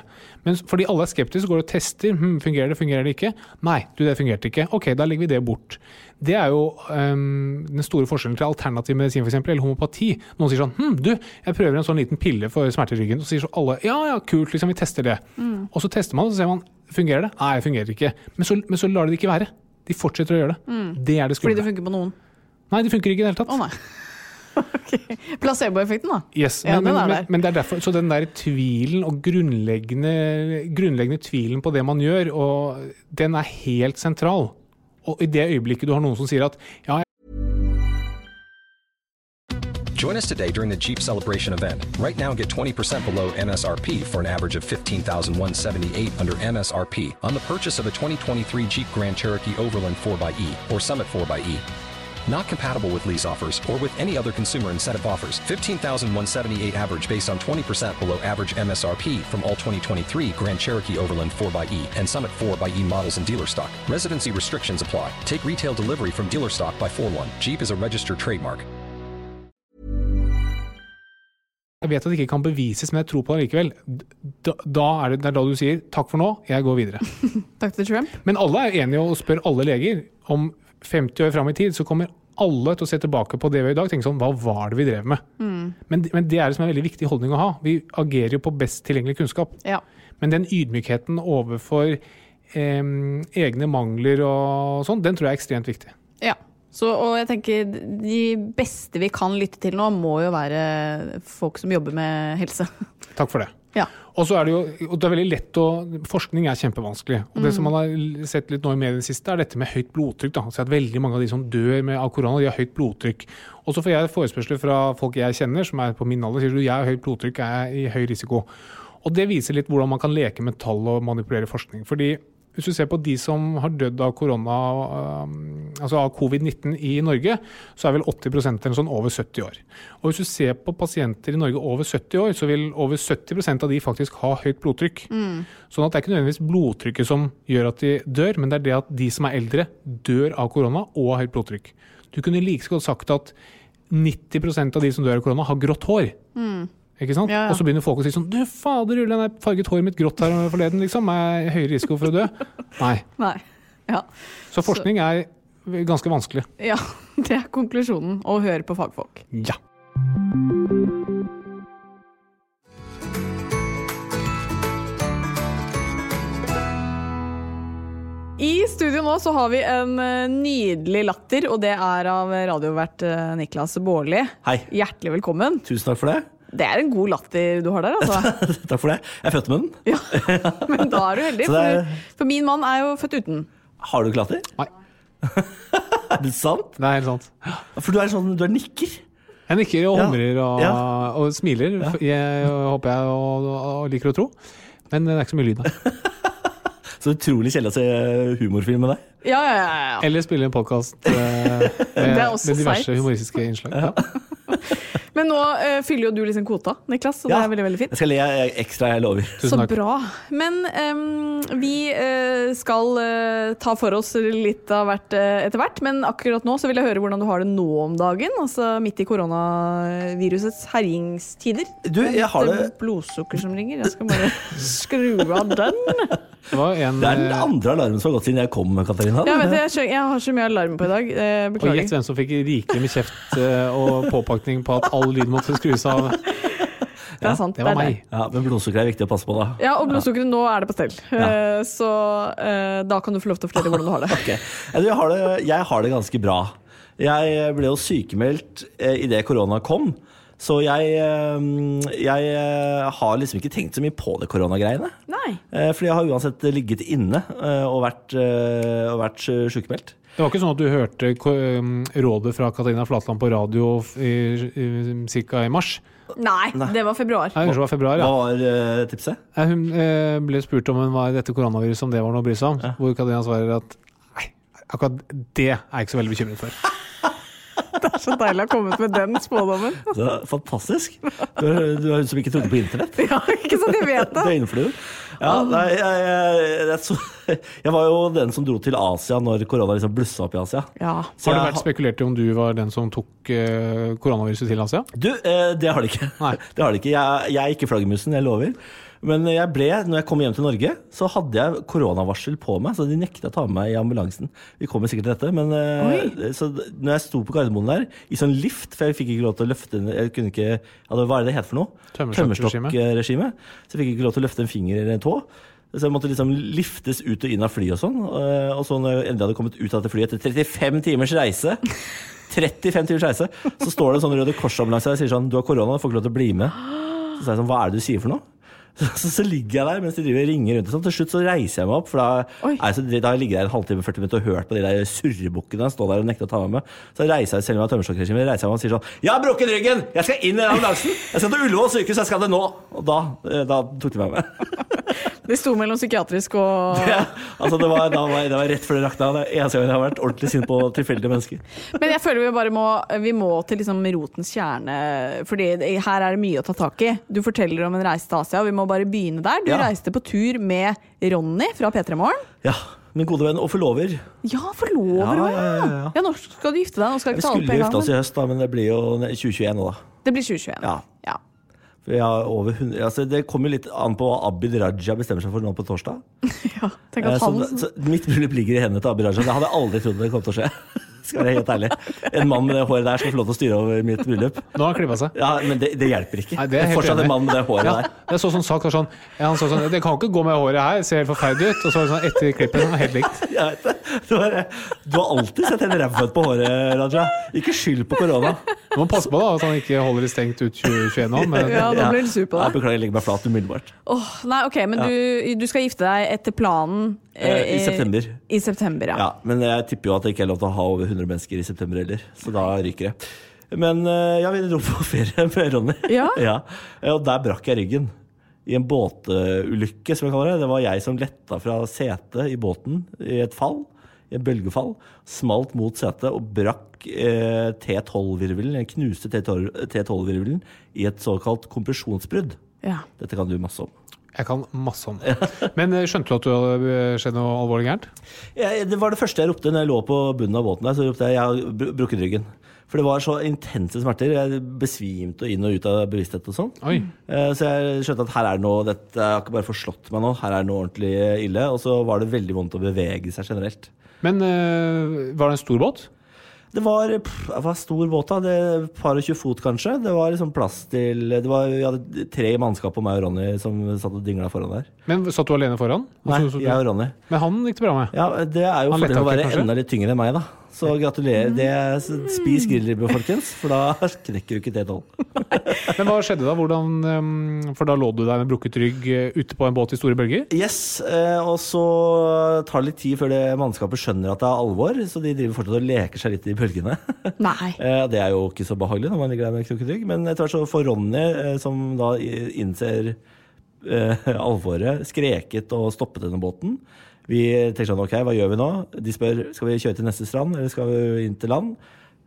B: Men fordi alle er skeptiske, går og tester. Hm, fungerer det, fungerer det ikke? Nei, du, det fungerte ikke. Ok, da legger vi det bort. Det er jo um, den store forskjellen til alternativ medisin f.eks., eller homopati. Noen sier sånn hm, du, jeg prøver en sånn liten pille for smerter i ryggen. Og så sier så alle ja, ja, kult, liksom, vi tester det. Og så tester man, og så ser man fungerer det. Nei, det fungerer ikke. Men så, men så lar de det ikke være. De fortsetter å gjøre det. Det er det
A: Fordi det funker på noen.
B: Nei, det funker ikke i det hele tatt.
A: Å nei. Ok. Placeboeffekten, da.
B: Yes,
A: Ja,
B: men,
A: den er der.
B: men, men det er derfor, så den der tvilen og grunnleggende, grunnleggende tvilen på det man gjør, og den er helt sentral. Og i det øyeblikket du har noen som sier at ja,
C: Join us today during the Jeep Celebration event. Right now, get 20% below MSRP for an average of 15178 under MSRP on the purchase of a 2023 Jeep Grand Cherokee Overland 4xE or Summit 4xE. Not compatible with lease offers or with any other consumer incentive offers. 15,178 average based on 20% below average MSRP from all 2023 Grand Cherokee Overland 4xE and Summit 4xE models in dealer stock. Residency restrictions apply. Take retail delivery from dealer stock by 4 1. Jeep is a registered trademark.
B: jeg vet at det ikke kan bevises, men jeg tror på det likevel, da, da er det, det er da du sier 'takk for nå, jeg går videre'.
A: Takk til Trump.
B: Men alle er enige og spør alle leger. Om 50 år fram i tid så kommer alle til å se tilbake på det vi gjør i dag tenke sånn Hva var det vi drev med? Men, men det er det som er en veldig viktig holdning å ha. Vi agerer jo på best tilgjengelig kunnskap.
A: Ja.
B: Men den ydmykheten overfor eh, egne mangler og sånn, den tror jeg er ekstremt viktig.
A: ja. Så, og jeg tenker de beste vi kan lytte til nå, må jo være folk som jobber med helse.
B: Takk for det.
A: Ja.
B: Og så er det jo og det er veldig lett å Forskning er kjempevanskelig. Og det som man har sett litt nå i media i det siste, er dette med høyt blodtrykk. Da. Så at veldig mange av de som dør med, av korona, de har høyt blodtrykk. Og så får jeg forespørsler fra folk jeg kjenner, som er på min alder, sier du jeg har høyt blodtrykk, jeg er i høy risiko. Og det viser litt hvordan man kan leke med tall og manipulere forskning. Fordi hvis du ser på de som har dødd av korona, altså av covid-19 i Norge, så er vel 80% eller sånn over 70 år. Og hvis du ser på pasienter i Norge over 70 år, så vil over 70% av de faktisk ha høyt blodtrykk. Sånn at det er ikke nødvendigvis blodtrykket som gjør at de dør, men det er det at de som er eldre, dør av korona og har høyt blodtrykk. Du kunne like så godt sagt at 90% av de som dør av korona, har grått hår. Ikke sant?
A: Ja, ja.
B: Og så begynner folk å si sånn Du, fader ulle, jeg farget håret mitt grått her forleden, liksom. Er høyere risiko for å dø? Nei.
A: Nei. Ja.
B: Så forskning er ganske vanskelig.
A: ja. Det er konklusjonen. Å høre på fagfolk.
B: Ja.
A: I studio nå så har vi en eh, nydelig latter, og det er av radiovert eh, Niklas Baarli. Hjertelig velkommen.
D: Tusen takk for det.
A: Det er en god latter du har der, altså.
D: takk for det. Jeg er født med den.
A: Ja. Men da er du heldig,
D: er-
A: for, for min mann er jo født uten.
D: Har du ikke latter?
B: Nei,
D: Er det sant?
B: det er helt sant.
D: For du er sånn, du er nikker.
B: Jeg nikker og
D: Ja.
B: humrer og,
D: Ja.
B: og smiler, jeg, håper jeg og, og liker å tro. Men det er ikke så mye lyd av.
D: Så utrolig kjedelig å se humorfilm med deg.
A: Ja, ja, ja. ja.
B: Eller spille en podkast med,
A: Det er også
B: med diverse humoristiske innslag. Ja.
A: Men nå uh, fyller jo du liksom kvota, Niklas, så det er veldig veldig fint.
D: Jeg skal le ekstra, jeg lover.
A: Så
B: takk.
A: bra. Men um, vi uh, skal uh, ta for oss litt av hvert etter hvert. Men akkurat nå så vil jeg høre hvordan du har det nå om dagen. Altså midt i koronavirusets herjingstider.
D: Du, jeg har det
A: blodsukker som ringer. Jeg skal bare skru av den.
B: Det var en,
D: Det er den andre alarmen som har gått siden jeg kom, Katarina.
A: Ja, vet du, jeg, jeg har så mye alarm på i dag. Beklager.
B: og gjett hvem som fikk rikelig med kjeft og påpakning på at all lyd måtte skrus av.
A: Det er sant.
B: Det var
A: er
B: meg.
D: Ja, Men blodsukker er viktig å passe på, da.
A: Ja, og blodsukkeret nå er det på stell.
D: Ja.
A: Eh, så eh, da kan du få lov til å fortelle hvordan du har det.
D: okay. Jeg har det, jeg har det ganske bra. Jeg ble jo sykemeldt eh, idet korona kom. Så jeg, jeg har liksom ikke tenkt så mye på det koronagreiene.
A: Nei.
D: Fordi jeg har uansett ligget inne og vært, og vært sykemeldt.
B: Det var ikke sånn at du hørte um, rådet fra Katarina Flatland på radio ca. i, i, cirka i mars?
A: Nei, det var februar.
B: Nei, det var februar,
D: Hva var eh, tipset?
B: Hun eh, ble spurt om hun var dette koronaviruset, om det var noe å bry seg om. Hvor Katarina svarer at nei, akkurat det er jeg ikke så veldig bekymret for.
A: Det er så deilig å ha kommet med den spådommen.
D: Det er fantastisk. Du er, du er hun som ikke trodde på internett.
A: Ja, ikke sant, jeg vet det.
D: Døgnflue. Ja, nei, jeg, jeg, jeg, så, jeg var jo den som dro til Asia når korona liksom blussa opp i Asia.
A: Ja.
D: Så
B: Har det vært spekulert i om du var den som tok eh, koronaviruset til Asia?
D: Du, eh, det har det ikke.
B: Nei.
D: Det har det ikke. Jeg, jeg er ikke flaggermusen, jeg lover. Men jeg ble, når jeg kom hjem til Norge, så hadde jeg koronavarsel på meg. Så de nekta å ta med meg i ambulansen. Vi kommer sikkert til dette. Men Oi. så når jeg sto på Gardermoen der, i sånn lift, for jeg fikk ikke lov til å løfte Jeg kunne ikke ja, Hva er det det het for noe?
B: Tømmerstokkregime.
D: Tømmerstokkregime. Så jeg fikk ikke lov til å løfte en finger eller en tå. Så jeg måtte liksom liftes ut og inn av flyet og sånn. Eh, Og så når jeg endelig hadde kommet ut av dette flyet etter 35 timers reise 35 timers reise, så står det en sånn Røde Kors-ambulanse og sier sånn Du har korona, du får ikke lov til å bli med. Så sa jeg sånn Hva er det du sier for noe? Så, så ligger jeg der mens de driver og ringer rundt. Sånn. Til slutt så reiser jeg meg opp, for da, jeg så da har jeg ligget der en halvtime 40 minutter og hørt på de der surrebukkene stå der og nekte å ta meg med. Så reiser jeg selv om jeg har tømmerstokkregime, reiser jeg meg og sier sånn Jeg har brukket ryggen! Jeg skal inn i ambulansen! Jeg skal til Ullevål sykehus, jeg skal det nå! Og da, eh, da tok de meg med.
A: Det sto mellom psykiatrisk og
D: Ja, altså det var, var, det var rett før det rakna. Det er eneste gang jeg har vært ordentlig sint på tilfeldige mennesker.
A: Men jeg føler vi bare må, vi må til liksom rotens kjerne, Fordi her er det mye å ta tak i. Du forteller om en reise til Asia, og vi må bare begynne der. Du
D: Ja.
A: reiste på tur med Ronny fra P3 Morgen.
D: Ja, min gode venn og forlover.
A: Ja, forlover òg,
D: ja, ja, ja.
A: Ja, når skal du gifte deg? Nå skal jeg ikke ta alt
D: skulle gifte oss i høst, da, men det blir jo 2021 nå, da.
A: Det blir 2021.
D: Ja.
A: Ja.
D: For jeg har over 100, altså det kommer litt an på hva Abid Raja bestemmer seg for nå på torsdag.
A: Ja, tenk
D: Eh,
A: at
D: Så,
A: han
D: så mitt bryllup ligger i hendene til Abid Raja. Det hadde jeg aldri trodd det kom til å skje. Skal være helt ærlig. En mann med det håret der skal få lov til å styre over mitt bryllup.
B: Nå har han klippa seg.
D: Ja, Men det, det hjelper ikke.
B: Nei, det er
D: Fortsatt
B: enig
D: en mann med det håret
B: Ja,
D: der.
B: jeg så sånn sak sånn, ja, han så sånn Det kan ikke gå med håret her, ser helt forferdelig ut. Og så var det sånn etter klippet, det var helt likt.
D: Jeg vet det. Du har, du har alltid sett en rævføtt på håret, Raja. Ikke skyld på korona.
B: Du må passe på da, at han ikke holder det stengt ut 2021 nå. Men
A: Ja, da blir du sur på
D: Jeg
A: deg.
D: beklager, jeg legger meg flat umiddelbart.
A: Åh, nei, ok, men du, du skal gifte deg etter planen
D: I september.
A: I september, ja.
D: Ja, men jeg tipper jo at det ikke er lov til å ha over 100 mennesker i september heller, så da ryker det. Men eh, ja, vi dro på ferie med Ronny.
A: Ja.
D: Og der brakk jeg ryggen. I en båtulykke, som jeg kaller det. Det var jeg som letta fra setet i båten i et fall. I et bølgefall. Smalt mot setet og brakk eh, T12-virvelen. Jeg knuste T12-virvelen i et såkalt kompresjonsbrudd.
A: ja.
D: Dette kan du masse om.
B: Jeg kan masse om det. Men eh, skjønte du at det hadde skjedd noe alvorlig gærent?
D: Ja, det var det første jeg ropte når jeg lå på bunnen av båten. der, Så ropte jeg 'jeg har brukket ryggen'. For det var så intense smerter. Jeg besvimte inn og ut av bevissthet og sånn. Eh, Så jeg skjønte at her er det noe Dette har ikke bare forslått meg nå, her er det noe ordentlig ille. Og så var det veldig vondt å bevege seg generelt.
B: Men eh, var det en stor båt?
D: Det var, pff, det var stor båt, da. Det, et par og tjue fot, kanskje. Det var liksom plass til det var, Vi hadde tre mannskap og meg og Ronny som satt og dingla foran der.
B: Men Satt du alene foran?
D: Nei, jeg og Ronny.
B: Men han gikk det bra med?
D: Ja, Det er jo
B: Han
D: fordelen å være
B: kanskje?
D: enda litt tyngre enn meg, da. Så gratulerer. Det er, spis grillribbe, folkens, for da knekker du ikke T12.
B: Men hva skjedde da? Hvordan, eh, for da lå du der med brukket rygg eh, ute på en båt i store bølger?
D: Yes, eh, og så tar det litt tid før det mannskapet skjønner at det er alvor, så de driver fortsatt og leker seg litt i bølgene.
A: Nei.
D: Eh, Det er jo ikke så behagelig når man ligger der med krukket rygg, men etter hvert så får Ronny, eh, som da innser eh, alvoret, skreket og stoppet denne båten. Vi tenker sånn, ok, hva gjør vi nå? De spør, skal vi kjøre til neste strand, eller skal vi inn til land?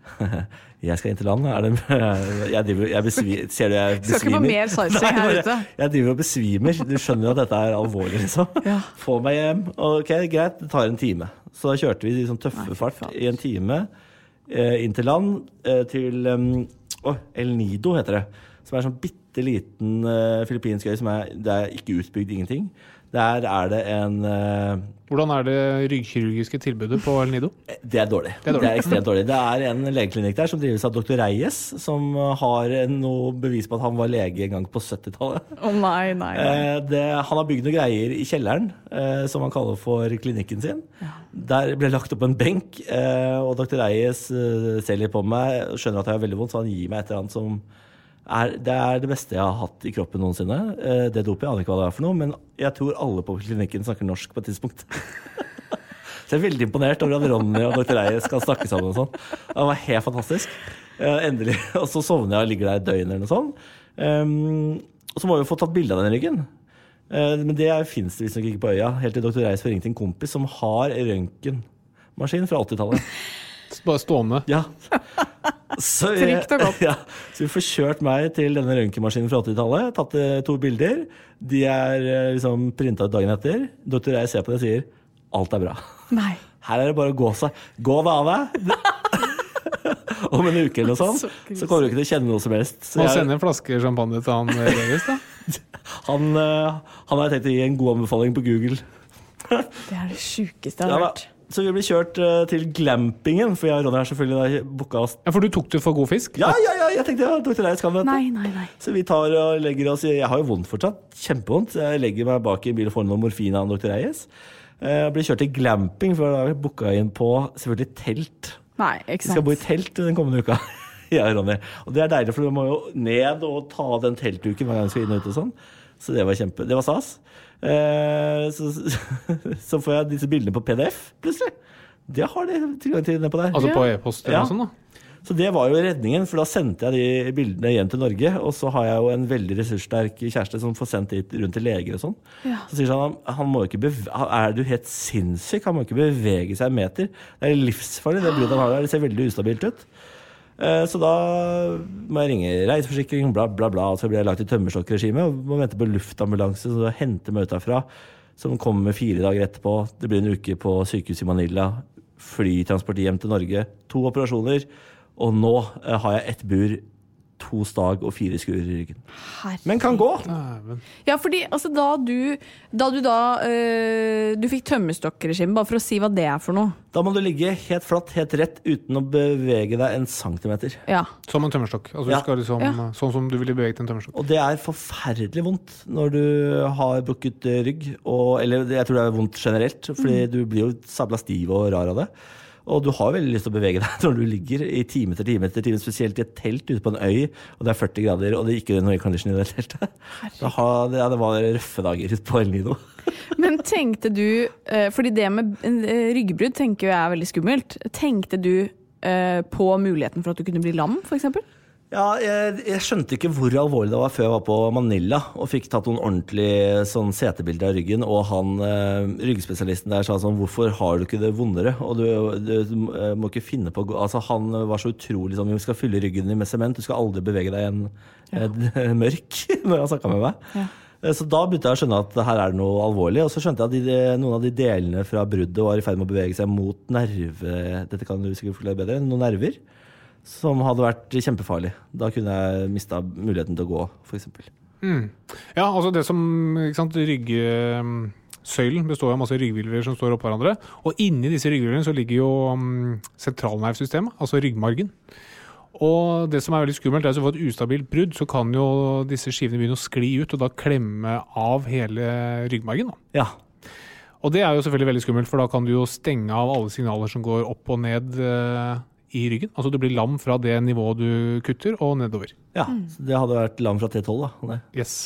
D: Jeg skal inn til land. Er det, jeg driver, jeg besvimer. ser du jeg besvimer?
A: Skal ikke få mer sightseeing her ute.
D: Jeg driver og besvimer. Du skjønner jo at dette er alvorlig, liksom.
A: Ja.
D: Få meg hjem. Ok, greit, det tar en time. Så da kjørte vi i sånn
A: Nei, fart
D: i en time eh, inn til land, eh, til å, El Nido heter det. Som er en sånn bitte liten eh, filippinsk øy som er, det er ikke utbygd ingenting. Der er det en uh,
B: Hvordan er det ryggkirurgiske tilbudet på El Nido?
D: Det er dårlig.
B: Det er dårlig.
D: ekstremt dårlig. Det er en legeklinikk der som drives av dr. Reyes, som har noe bevis på at han var lege en gang på 70-tallet.
A: Å nei, nei, nei.
D: Uh, det, han har bygd noen greier i kjelleren, uh, som han kaller for klinikken sin. Der ble det lagt opp en benk, eh, og dr. Reyes eh, ser litt på meg og skjønner at jeg har veldig vondt, så han gir meg et eller annet som er, det er det beste jeg har hatt i kroppen noensinne. Eh, det dopet, jeg aner ikke hva det er for noe, men jeg tror alle på klinikken snakker norsk på et tidspunkt. Så jeg er veldig imponert over at Ronny og dr. Reyes kan snakke sammen. og sånn. Det var helt fantastisk. Endelig. Og så sovner jeg og ligger der et døgn eller noe sånt. Um, og så må vi jo få tatt bilde av den ryggen. Eh, men det fins visstnok ikke på øya. Helt til dr. Reyes får ringt en kompis som har røntgenmaskin fra 80-tallet.
B: Bare stående.
D: Ja. Så
A: Trygt og godt.
D: Ja, så vi får kjørt meg til denne røntgenmaskinen fra 80-tallet. Tatt eh, to bilder. De er eh, liksom printa ut dagen etter. Doktor Reyes ser på det og sier alt er bra.
A: nei.
D: Her er det bare å gå seg. Gå og av! Om en uke eller noe sånt,
A: Så
D: så kommer du ikke til å kjenne noe som helst. Så jeg,
B: sende en flaske champagne til han eh, Davis, da.
D: han, eh, han har tenkt å gi en god anbefaling på Google.
A: Det er det sjukeste jeg har hørt.
D: Så vi blir kjørt uh, til glampingen, for jeg og Ronny har selvfølgelig booka oss
B: Ja, For du tok det for god fisk?
D: Ja, ja, ja, jeg tenkte ja, Dr. Reis kan dette.
A: Nei, nei, nei.
D: Så vi tar og legger oss Jeg har jo vondt fortsatt. Kjempevondt. Jeg legger meg bak i en bil og får noe morfin av Dr. Reyes. Uh, blir kjørt til glamping, for da har vi booka inn på selvfølgelig telt.
A: Nei, ikke
D: Vi skal bo i telt den kommende uka. ja, Ronny. Og det er deilig, for du må jo ned og ta den teltduken hver gang du skal inn og ut og sånn. Så det var kjempe Det var stas. Eh, så, så får jeg disse bildene på PDF, plutselig. Det har de tilgang til nedpå der.
B: Altså på e-post eller
D: Ja.
B: noe sånt? da?
D: Så det var jo redningen, for da sendte jeg de bildene hjem til Norge. Og så har jeg jo en veldig ressurssterk kjæreste som får sendt dit rundt til leger og sånn.
A: Ja.
D: Så sier han han må ikke Er du helt sinnssyk? Han må ikke bevege seg en meter. Det er livsfarlig, det bruddet han har der. Det ser veldig ustabilt ut. Eh, Så da må jeg ringe reiseforsikring, bla, bla, bla. Og så blir jeg lagt i tømmerstokkregime og må vente på luftambulanse som henter meg ut derfra. Som kommer fire dager etterpå. Det blir en uke på sykehuset i Manila. Flytransport hjem til Norge. To operasjoner. Og nå eh, har jeg ett bur to stag og fire skruer i ryggen.
A: Herregud.
D: Men kan gå!
A: Ja, fordi altså, da du Da du da øh, Du fikk tømmerstokkregime, bare for å si hva det er for noe.
D: Da må du ligge helt flatt, helt rett, uten å bevege deg en centimeter.
A: Ja.
B: Som en tømmerstokk. Altså,
D: Ja.
B: du skal liksom,
A: Ja.
B: Sånn som du ville beveget en tømmerstokk.
D: Og det er forferdelig vondt når du har brukket rygg. Og, eller jeg tror det er vondt generelt, fordi du blir jo sabla stiv og rar av det. Og du har veldig lyst til å bevege deg når du ligger i time etter time etter time, spesielt i et telt ute på en øy, og det er 40 grader, og det er ikke noe aircondition i det teltet. Da har, det, ja, det var røffe dager ute på El Nino.
A: Men tenkte du øh, Fordi det med øh, ryggbrudd tenker jeg er veldig skummelt. Tenkte du øh, på muligheten for at du kunne bli lam, f.eks.?
D: Ja, jeg, jeg skjønte ikke hvor alvorlig det var før jeg var på Manila og fikk tatt noen ordentlige sånn setebilder av ryggen. Og han eh, ryggspesialisten der sa sånn Hvorfor har du ikke det vondere? Og du, du, du må ikke finne på Altså Han var så utrolig sånn Vi skal fylle ryggen din med sement. Du skal aldri bevege deg i en, en mørk når han snakka med meg.
A: Ja.
D: Eh, Så da begynte jeg å skjønne at her er det noe alvorlig. Og så skjønte jeg at de, noen av de delene fra bruddet var i ferd med å bevege seg mot nerve... Dette kan du sikkert forklare bedre. Noen nerver som hadde vært kjempefarlig. Da kunne jeg mista muligheten til å gå, f.eks.
B: Mm. Ja, altså det som ikke sant, Ryggsøylen består av masse rygghviler som står oppå hverandre. Og inni disse rygghvilene så ligger jo um, sentralnervsystemet, altså ryggmargen. Og det som er veldig skummelt, er at hvis du får et ustabilt brudd, så kan jo disse skivene begynne å skli ut, og da klemme av hele ryggmargen. Da.
D: Ja.
B: Og det er jo selvfølgelig veldig skummelt, for da kan du jo stenge av alle signaler som går opp og ned eh, i ryggen. Altså du blir lam fra det nivået du kutter, og nedover.
D: ja. Så det hadde vært lam fra T12, da. Det.
B: Yes.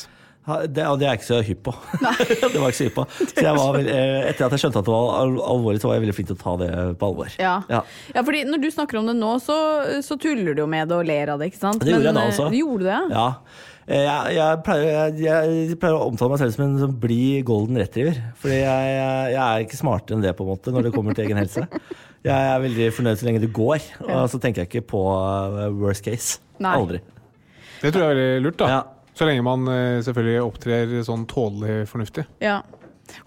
D: Det, og det er jeg ikke så hypp på. det var ikke så hypp på. Så jeg var vel, eh, etter at jeg skjønte at det var alvorlig, så var jeg veldig flink til å ta det på alvor.
A: Ja.
D: Ja.
A: ja, fordi når du snakker om det nå, så, så tuller du jo med det og ler av det, ikke sant?
D: Det gjorde jeg da
A: eh,
D: også.
A: Gjorde du det?
D: Ja. Eh, Jeg, jeg, pleier, jeg, jeg pleier å omtale meg selv som en sånn blid golden retriever. Fordi jeg, jeg, jeg er ikke smartere enn det på en måte når det kommer til egen helse. Jeg er veldig fornøyd så lenge det går, og så tenker jeg ikke på eh, worst case.
A: Nei.
D: Aldri.
B: Det tror jeg er veldig lurt, da.
D: Ja.
B: Så lenge man eh, selvfølgelig opptrer sånn tålelig fornuftig.
A: Ja.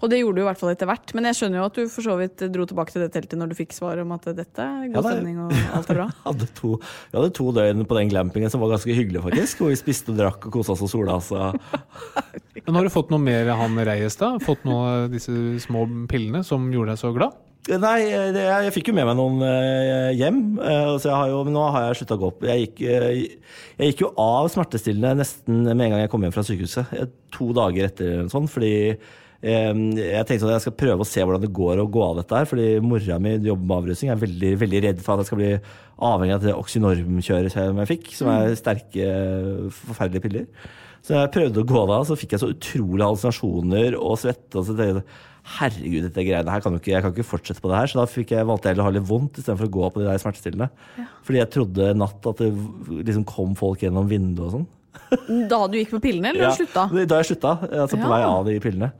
A: Og det gjorde du i hvert fall etter hvert. Men jeg skjønner jo at du for så vidt dro tilbake til det teltet når du fikk svar om at dette er god
D: Ja,
A: stemning og alt er bra.
D: Hadde to, vi hadde to døgn på den glampingen som var ganske hyggelig, faktisk. Hvor vi spiste og drakk og kosa oss og sola oss.
B: Men har du fått noe mer av han Reyes, da? Fått noe av disse små pillene som gjorde deg så glad?
D: Nei, det, jeg, jeg fikk jo med meg noen eh, hjem. eh, så jeg har jo, men nå har jeg slutta å gå opp. Jeg gikk, eh, jeg gikk jo av smertestillende nesten med en gang jeg kom hjem fra sykehuset. eh, To dager etter sånn, fordi jeg tenkte at jeg skal prøve å se hvordan det går å gå av dette her. Fordi mora mi jobber med avrusning. Jeg er veldig, veldig redd for at jeg skal bli avhengig av det Oxynorm-kjøret som jeg fikk, som er sterke, forferdelige piller. Så jeg prøvde å gå av, så fikk jeg så utrolig hallusinasjoner og svette. Og så tenkte jeg herregud, dette greiene her kan jo ikke, jeg kan ikke fortsette på det her. Så da jeg, valgte jeg heller å ha litt vondt istedenfor å gå på de der smertestillende. Fordi jeg trodde natt at det liksom kom folk gjennom vinduet og sånn.
A: Da du gikk på pillene, eller
D: Ja,
A: du slutta?
D: Da jeg slutta, altså på
A: Ja.
D: vei av de pillene.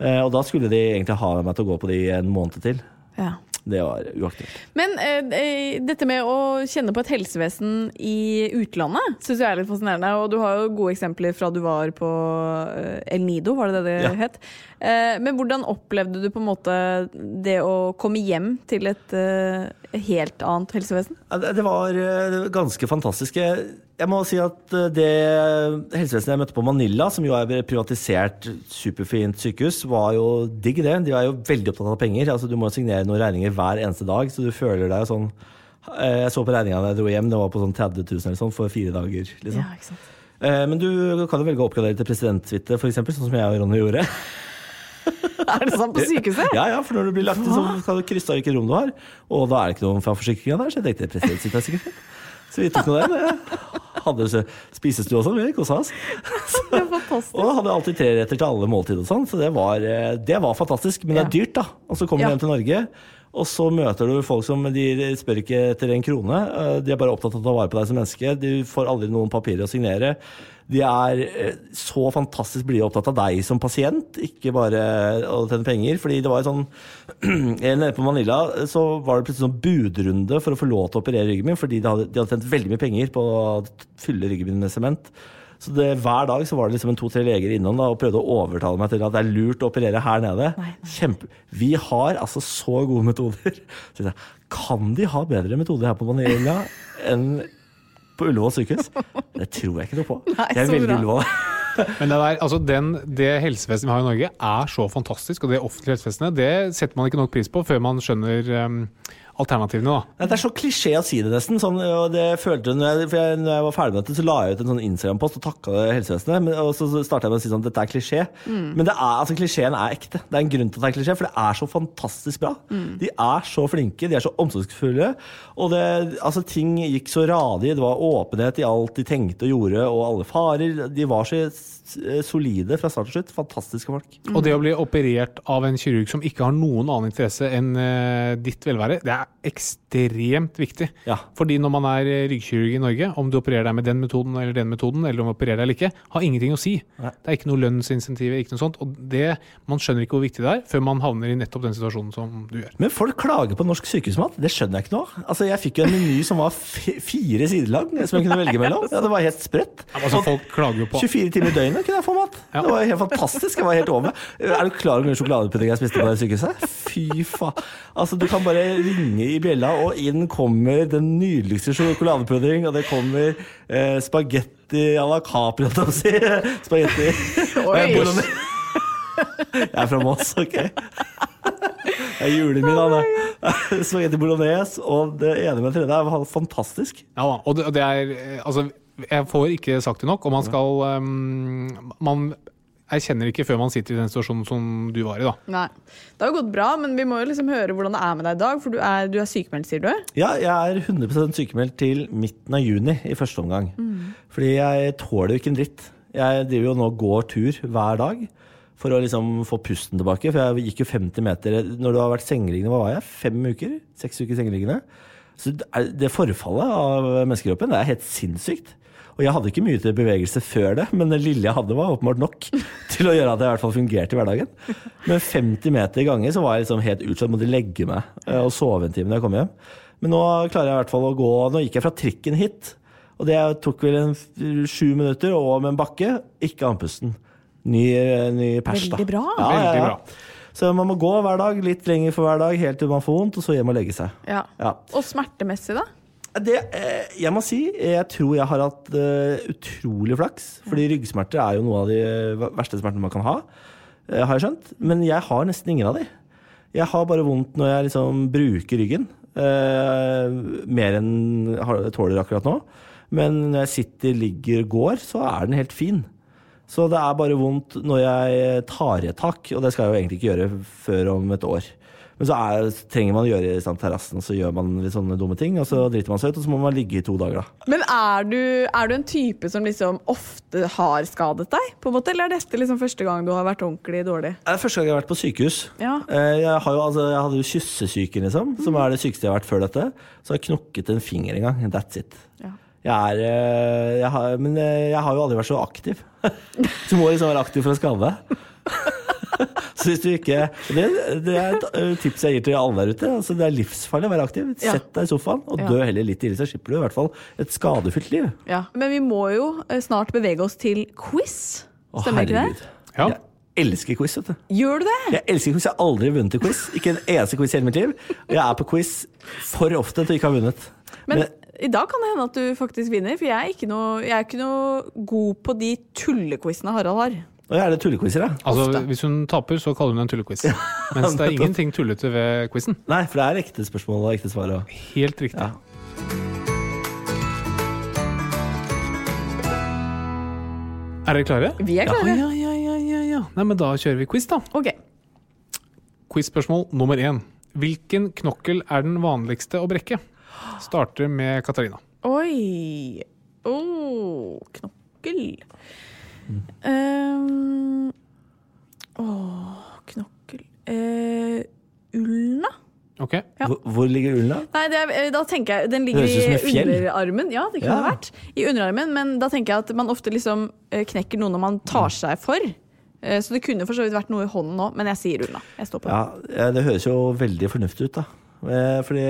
D: Eh, og da skulle de egentlig ha meg til å gå på de en måned til.
A: Ja.
D: Det var uaktuelt.
A: Men eh, eh, dette med å kjenne på et helsevesen i utlandet syns jeg er litt fascinerende. Og du har jo gode eksempler fra du var på eh, El Nido, var det det det
D: Ja.
A: het? Eh, men hvordan opplevde du på en måte det å komme hjem til et eh, helt annet helsevesen?
D: Det det var ganske fantastisk. Jeg jeg må si at eh, det helsevesenet jeg møtte på Manila, som jo er et privatisert, superfint sykehus, var jo digg, det. De er jo veldig opptatt av penger. Altså, du må signere noen regninger hver eneste dag, så du føler deg sånn eh, Jeg så på regninga da jeg dro hjem, det var på sånn 30 000 eller sånn for fire dager. liksom.
A: ikke sant.
D: Eh, Men du kan jo velge å oppgradere til presidentsuite, f.eks., sånn som jeg og Ronny gjorde.
A: Er det sånn på sykehuset?
D: Ja, ja, for når du blir lagt inn, så krysser du hvilket rom du har. Og da er det ikke noen fra forsikringa der, så jeg tenkte presidentsuite er sikkert fint. Så vi tok noe der. Hadde spisestue også, sånn, vi kosa oss. Og hadde alltid treretter til alle måltid og sånn, så det var, eh, det var fantastisk. Men det er dyrt, da. Og så kommer
A: Ja.
D: hjem til Norge, og så møter du folk som de spør ikke etter en krone. Eh, De er bare opptatt av å ta vare på deg som menneske. Du får aldri noen papirer å signere. De er eh, så fantastisk blide opptatt av deg som pasient, ikke bare å tjene penger. Fordi det var sånn Nede på Manila så var det plutselig sånn budrunde for å få lov til å operere ryggen min, fordi de hadde, de hadde tjent veldig mye penger på å fylle ryggen min med sement. Så det, hver dag så var det liksom en to-tre leger innom da, og prøvde å overtale meg til at det er lurt å operere her nede. Kjempe. Vi har altså så gode metoder. Så jeg, kan de ha bedre metoder her på Manila enn på Ullevål sykehus. Det tror jeg ikke noe på.
A: Nei,
D: Jeg er
A: veldig.
D: Ullevål.
B: Men det, der, altså den, det helsevesenet vi har i Norge er så fantastisk, og det offentlige helsevesenet det setter man ikke nok pris på før man skjønner um, alternativene. da.
D: Nei, Det er så klisjé å si det, nesten. Sånn, og det følte når jeg, for jeg, når jeg var ferdig med dette, så la jeg ut en sånn Instagram-post og takka det helsevesenet. Men, og så starta jeg med å si sånn dette er klisjé. Men det er, altså, klisjeen er ekte. Det er en grunn til at det er klisjé, for det er så fantastisk bra. De er så flinke, de er så omsorgsfulle. Og det, altså, ting gikk så radig. Det var åpenhet i alt de tenkte og gjorde, og alle farer. De var så solide fra start til slutt. Fantastiske folk.
B: Og det å bli operert av en kirurg som ikke har noen annen interesse enn eh, ditt velvære, det er ekstremt viktig.
D: Ja.
B: Fordi når man er eh, ryggkirurg i Norge, om du opererer deg med den metoden eller den metoden, eller om du opererer deg eller ikke, har ingenting å si.
D: Nei.
B: Det er ikke noe lønnsinsentiv, ikke noe sånt. Og det, man skjønner ikke hvor viktig det er før man havner i nettopp den situasjonen som du gjør.
D: Men folk klager på norsk sykehusmat. Det skjønner jeg ikke av. Altså, jeg fikk jo en meny som var fi- fire sider lang, som jeg kunne velge mellom. Ja, det var helt sprøtt.
B: Altså, folk klager jo på
D: 24 timer i døgnet kunne jeg få mat.
B: Ja.
D: Det var helt fantastisk. Jeg var helt over. Er du klar over hvor mye sjokoladepudding jeg spiste på det sykehuset? Fy faen. Altså, du kan bare ringe i bjella, og inn kommer den nydeligste sjokoladepudding, og det kommer eh, spagetti à la Capri, holdt jeg på å si. Spagetti.
A: Oi.
D: Jeg er fra Moss, ok? Det er julen min, Anne. Spagetti bolognese og det ene med det tredje er fantastisk.
B: Ja da, og det, det er eh, Altså, jeg får ikke sagt det nok, og man skal um, Man erkjenner ikke før man sitter i den situasjonen som du var i, da.
A: Nei. Det har jo gått bra, men vi må jo liksom høre hvordan det er med deg i dag. For du er, du er sykemeldt, sier du?
D: Ja, jeg er 100% sykemeldt til midten av juni i første omgang. Fordi jeg tåler jo ikke en dritt. Jeg driver jo nå og går tur hver dag for å liksom få pusten tilbake. For jeg gikk jo 50 meter Når du har vært sengeliggende, hva var jeg? Fem uker? Seks uker sengeliggende. Så det det forfallet av menneskekroppen, det er helt sinnssykt. Og jeg hadde ikke mye til bevegelse før det, men det lille jeg hadde, var åpenbart nok til å gjøre at jeg i hvert fall fungerte i hverdagen. Men 50 meter i ganger så var jeg liksom helt utslått, måtte legge meg eh, og sove en time når jeg kom hjem. Men nå klarer jeg i hvert fall å gå Nå gikk jeg fra trikken hit, og det tok vel en sju minutter og med en bakke. Ikke andpusten. Ny, eh, ny pers, da.
A: Veldig bra.
D: Ja, ja,
B: Veldig
D: ja.
B: bra.
D: Så man må gå hver dag, litt lenger for hver dag, helt til man får vondt, og så hjem og legge seg.
A: Ja.
D: Ja.
A: Og smertemessig, da?
D: Det, eh, jeg må si, jeg tror jeg har hatt eh, utrolig flaks. Fordi ryggsmerter er jo noe av de eh, verste smertene man kan ha, har jeg skjønt. Men jeg har nesten ingen av de. Jeg har bare vondt når jeg liksom bruker ryggen. mer enn jeg tåler akkurat nå. Men når jeg sitter, ligger, går, så er den helt fin. Så det er bare vondt når jeg tar i et tak, og det skal jeg jo egentlig ikke gjøre før om et år. Men så er, trenger man å gjøre i stand terrassen, så gjør man litt sånne dumme ting, og så driter man seg ut, og så må man ligge i to dager, da.
A: Men er du, er du en type som liksom ofte har skadet deg? på en måte, Eller er dette liksom første gang du har vært ordentlig dårlig?
D: Det er første gang jeg har vært på sykehus.
A: Ja.
D: Eh, Jeg, har jo, altså, jeg hadde jo kyssesyken, liksom, som er det sykeste jeg har vært før dette. Så har jeg knokket en finger en gang. That's it.
A: Ja.
D: Jeg er, eh, jeg har, men eh, jeg har jo aldri vært så aktiv. Du må liksom være aktiv for å skade deg. Så hvis du ikke Det, det er et eh, tips jeg gir til alle der ute. Altså, det er livsfarlig å være aktiv. Sett deg i sofaen og dø heller litt tidlig, så slipper du i hvert fall et skadefylt liv.
A: Ja. Men vi må jo eh, snart bevege oss til quiz. Stemmer ikke det?
B: Ja.
D: Jeg elsker quiz, vet du.
A: Gjør du det?
D: Jeg elsker quiz. Jeg har aldri vunnet i quiz. Ikke en eneste quiz i hele mitt liv. Jeg er på quiz for ofte til å ikke ha vunnet.
A: Men
D: Men-
A: i dag kan det hende at du faktisk vinner, for jeg er ikke noe, jeg er ikke noe god på de tullequizene Harald har.
D: Og jeg er det tullequizer, ja.
B: Altså,
A: Ofte.
B: hvis hun taper, så kaller hun det en tullequiz. Mens det er ingenting tullete ved quizen.
D: Nei, for det er ekte spørsmål og ekte svar. Og...
B: Helt riktig.
D: Ja.
B: Er dere klare?
A: Vi er klare.
B: Ja, ja, ja, ja, ja. Nei, men da kjører vi quiz, da.
A: Ok.
B: Quiz-spørsmål nummer én. Hvilken knokkel er den vanligste å brekke? Starter med Katarina.
A: Oi. Oh, knokkel. Um, Åh, knokkel uh, Ulna?
B: Ok?
A: Ja.
D: Hvor, hvor ligger ulna?
A: Nei, det er, eh, da tenker jeg Den ligger i underarmen. Ja, det kunne
D: Ja.
A: det vært. I underarmen, men da tenker jeg at man ofte liksom eh, knekker noe når man tar seg for. Eh, Så det kunne for så vidt vært noe i hånden òg, men jeg sier Ulna. Jeg står på det.
D: Ja, Det høres jo veldig fornuftig ut, da. Eh, Fordi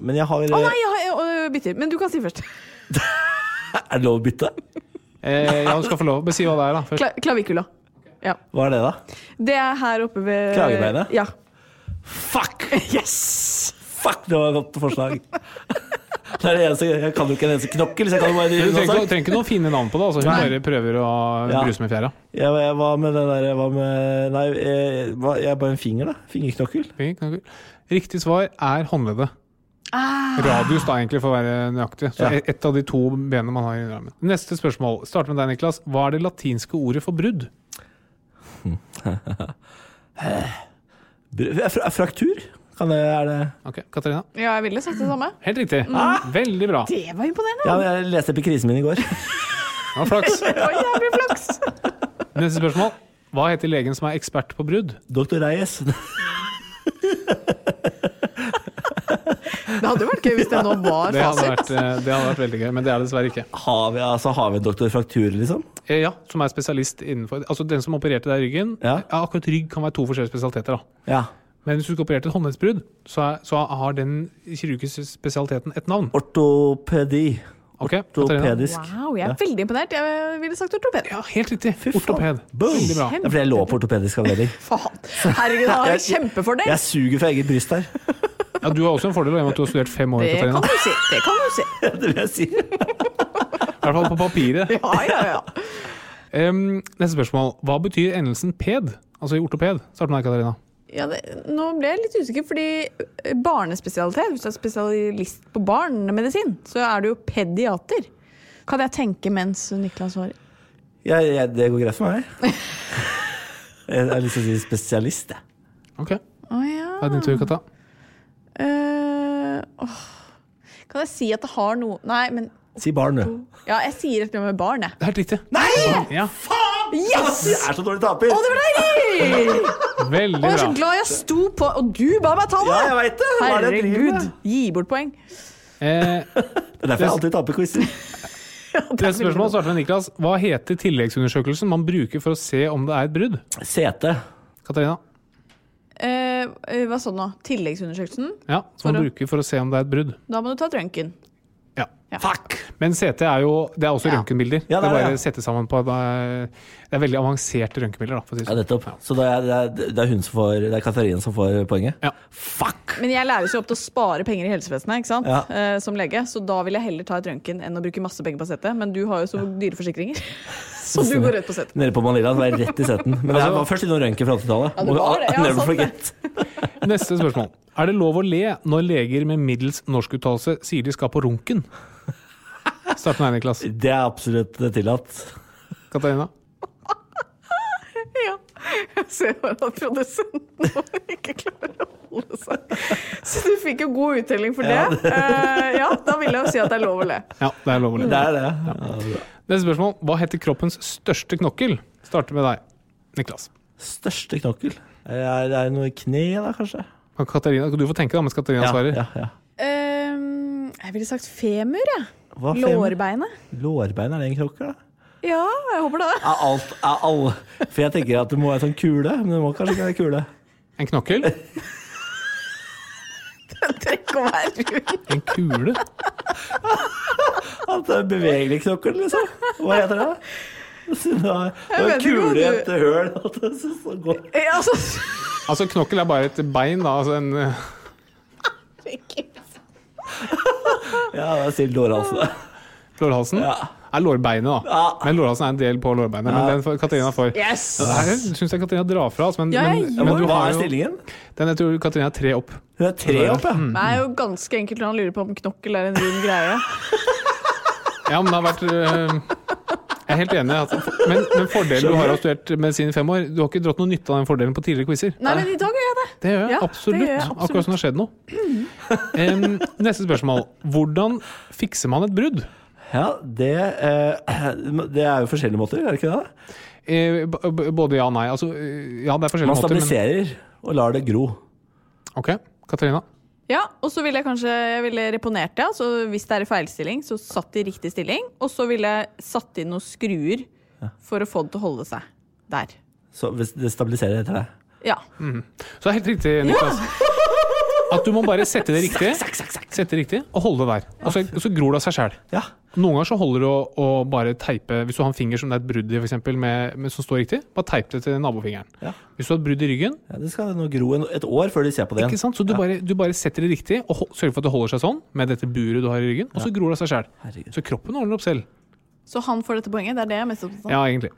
D: Men jeg har
A: Å nei, jeg, har, jeg bytter. Men du kan si først.
D: Er det lov å bytte?
B: Eh, ja, du skal få lov. Bare si hva det er, da. Først.
A: Kla klavikula. Ja.
D: Hva er det, da?
A: Det er her oppe ved
D: Kragebeinet?
A: Ja.
D: Fuck!
A: Yes!
D: Fuck, det var et godt forslag. Det er det eneste, jeg kan jo ikke en eneste knokkel, så jeg kan jo bare
B: Du trenger, trenger ikke noen fine navn på det. Altså. Hun
D: Nei.
B: bare prøver å
D: Ja.
B: bruse med fjæra.
D: Jeg, jeg var med den der var med Nei, jeg, jeg er bare en finger, da. Fingerknokkel.
B: Fingerknokkel. Riktig svar er håndleddet. Radius, da, egentlig, for å være nøyaktig. Så
D: Ja.
B: et- et av de to benene man har i armen. Neste spørsmål. Starter med deg, Niklas. Hva er det latinske ordet for brudd?
D: Br- Fraktur? Kan det, er det
B: Ok, Katarina?
A: Ja, jeg ville sagt det samme.
B: Helt riktig. Veldig bra.
A: Det var imponerende.
D: Ja, jeg leste opp i krisen min i går.
B: Det var flaks.
A: Jævlig flaks.
B: Neste spørsmål. Hva heter legen som er ekspert på brudd?
D: Doktor Reyes.
A: Det hadde jo vært gøy hvis det nå var
B: Det hadde, vært, eh, det hadde vært veldig gøy, men det er det dessverre ikke.
D: Har vi, altså, har vi en doktor Fraktur, liksom?
B: Eh, Ja, som er spesialist innenfor Altså den som opererte deg i ryggen.
D: Ja.
B: Akkurat rygg kan være to forskjellige spesialiteter. da.
D: Ja.
B: Men hvis du skal operere et håndleddsbrudd, så, så har den kirurgiske spesialiteten et navn.
D: Ortopedi.
B: Ok, Katarina?
D: Ortopedisk.
A: Wow, jeg er veldig imponert. Jeg ville sagt ortoped.
B: Ja, helt riktig.
D: Fy.
B: Ortoped. Veldig bra.
D: Det er fordi jeg lå på ortopedisk avdeling.
A: Faen. Herregud, det har en kjempefordel.
D: Jeg suger fra eget bryst her.
B: Ja, Du har også en fordel av at du har studert fem år.
A: Det
B: Katarina.
A: kan du si. Det kan du si.
D: Det vil jeg si.
B: I hvert fall på papiret.
A: Ja, ja, ja.
B: Um, neste spørsmål. Hva betyr endelsen ped? Altså i ortoped. Start med deg, Katarina.
A: Ja det, nå ble jeg litt usikker, fordi eh, barnespesialitet, hvis du er spesialist på barnemedisin, så er du jo pediater. Kan jeg tenke mens Niklas svarer?
D: Ja, ja, det går greit for meg. Jeg har lyst til å si spesialist, jeg.
B: Ok,
A: Oh, ja.
B: det er din tur, Kata.
A: Uh, oh. Kan jeg si at det har noe Nei, men
D: Si barn, du.
A: Ja, jeg sier et eller med barn, jeg.
B: Det er helt riktig.
D: Nei!
B: Ja,
A: Yes!
D: Du er så dårlig taper!
A: Å, det var deilig!
B: Veldig
A: bra. jeg er så glad jeg sto på Og du ba meg ta det!
D: Ja, jeg vet det! Hva er det jeg driver
A: Herregud.
D: med?
A: Gi bort poeng.
B: Eh,
D: Det er derfor jeg alltid taper quizer.
B: Neste spørsmål starter med Niklas. Hva heter tilleggsundersøkelsen man bruker for å se om det er et brudd?
D: Sete.
B: Katarina?
A: Eh, eh, hva sa du nå? Tilleggsundersøkelsen?
B: Ja, Som
A: For
B: man
A: å-
B: bruker for å se om det er et brudd.
A: Da må du ta et røntgen.
B: Ja.
D: Fuck!
B: Men CT er jo Det er også
A: Ja.
B: røntgenbilder.
D: Ja,
B: det
D: det er
B: bare
D: det.
B: sette sammen på Det er, veldig avanserte røntgenbilder. å si
D: Ja,
B: sånn.
D: nettopp. Så det er, det er, hun som får Det er Katarina som får poenget?
B: Ja.
D: Fuck!
A: Men jeg læres jo opp til å spare penger i helsevesenet ikke sant?
D: Ja.
A: Eh, som lege, så da vil jeg heller ta et røntgen enn å bruke masse penger på CT. Men du har jo så dyre forsikringer, så du går rett på CT.
D: Nede på Manila, så var jeg rett i seten. Men det var først innom røntgen fra 80-tallet.
A: Ja, det var det. Ja,
D: Never
A: sant
D: forget.
B: Neste spørsmål. Er det lov å le når leger med middels norskuttalelse sier de skal på runken? Start med deg, Niklas.
D: Det er absolutt tillatt.
B: Katarina?
A: Ja. Jeg ser bare at produsenten ikke klarer å holde seg. Så du fikk jo god uttelling for det.
D: Ja,
A: Eh, ja, da vil jeg jo si at det er lov å le.
B: Ja, det er lov å le.
D: Det er det. Ja, bra.
B: Neste spørsmål. Hva heter kroppens største knokkel? Starter med deg, Niklas.
D: Største knokkel. Er er det noe i kneet, da, kanskje?
B: Kan Katarina, du får tenke da, mens Katarina
D: Ja,
B: svarer.
D: ja, ja.
A: Um, jeg ville sagt femur, jeg.
D: Hva
A: Lårbeinet.
D: Lårbein, er det en knokkel, da?
A: Ja, jeg håper det.
D: Er alt, er all. For jeg tenker at det må være sånn kule, men det må kanskje ikke være kule.
B: En knokkel?
A: Den trenger ikke å være rund.
B: En kule?
D: At det er bevegelig knokkel, liksom. Hva heter det? Så Det er det er
A: hva
D: kule i et høl. At det så- så.
A: Ja, altså,
B: Altså, knokkel er bare et bein, da. Altså en
D: Ja, det er stilt lårhalsen.
B: lårhalsen.
D: Ja.
B: Er lårbeinet, da.
D: Ja.
B: Men lårhalsen er en del på lårbeinet. Men den får Katarina får.
A: yes!
B: Det syns jeg Katarina drar fra. Altså, men,
A: Ja, jeg
B: men, men du
D: Hva
B: har
D: er stillingen?
B: den, Jeg tror Katarina er tre opp.
D: Hun er tre opp, ja.
A: Det er jo ganske enkelt når han lurer på om knokkel er en rund greie.
B: Ja, men det har vært øh, Jeg er helt enig. At, men, men fordelen du har av studert medisin i fem år Du har ikke dratt noe nytte av den fordelen på tidligere quizer.
A: Nei, men i dag jeg det.
B: Det gjør jeg
A: Ja,
B: absolutt.
A: gjør jeg absolutt.
B: Akkurat som det har skjedd noe. Um, neste spørsmål. Hvordan fikser man et brudd?
D: Ja, det, uh, det er jo forskjellige måter, er det ikke det?
B: Eh, b- både ja og nei. Altså, eh, ja, det er forskjellige
D: Man
B: måter. Men,
D: stabiliserer og lar det gro.
B: ok, Katarina.
A: Ja, og så ville jeg kanskje jeg ville reponert det. Altså hvis det er i feilstilling, så satt det i riktig stilling. Og så ville jeg satt inn noen skruer for å få det til å holde seg der.
D: Så hvis det stabiliserer etter det.
A: Ja.
B: Så det er helt riktig, Niklas. At du må bare sette det riktig, sette det riktig og holde det der. Og så, så gror det av seg sjæl.
D: Ja.
B: Noen ganger så holder det å, å bare teipe Hvis du har en finger som det er et brudd i, med, som står riktig, bare teip det til nabofingeren.
D: Ja.
B: Hvis du har et brudd i ryggen,
D: Ja, det skal nå gro en, et år før de ser på det igjen.
B: sant? så du, bare, du bare setter det riktig og sørger for at det holder seg sånn med dette buret du har i ryggen, og så gror det av seg
D: sjæl.
B: Så kroppen ordner opp selv.
A: Så han får dette poenget? Det er det jeg er mest opptatt av.
B: Ja, egentlig.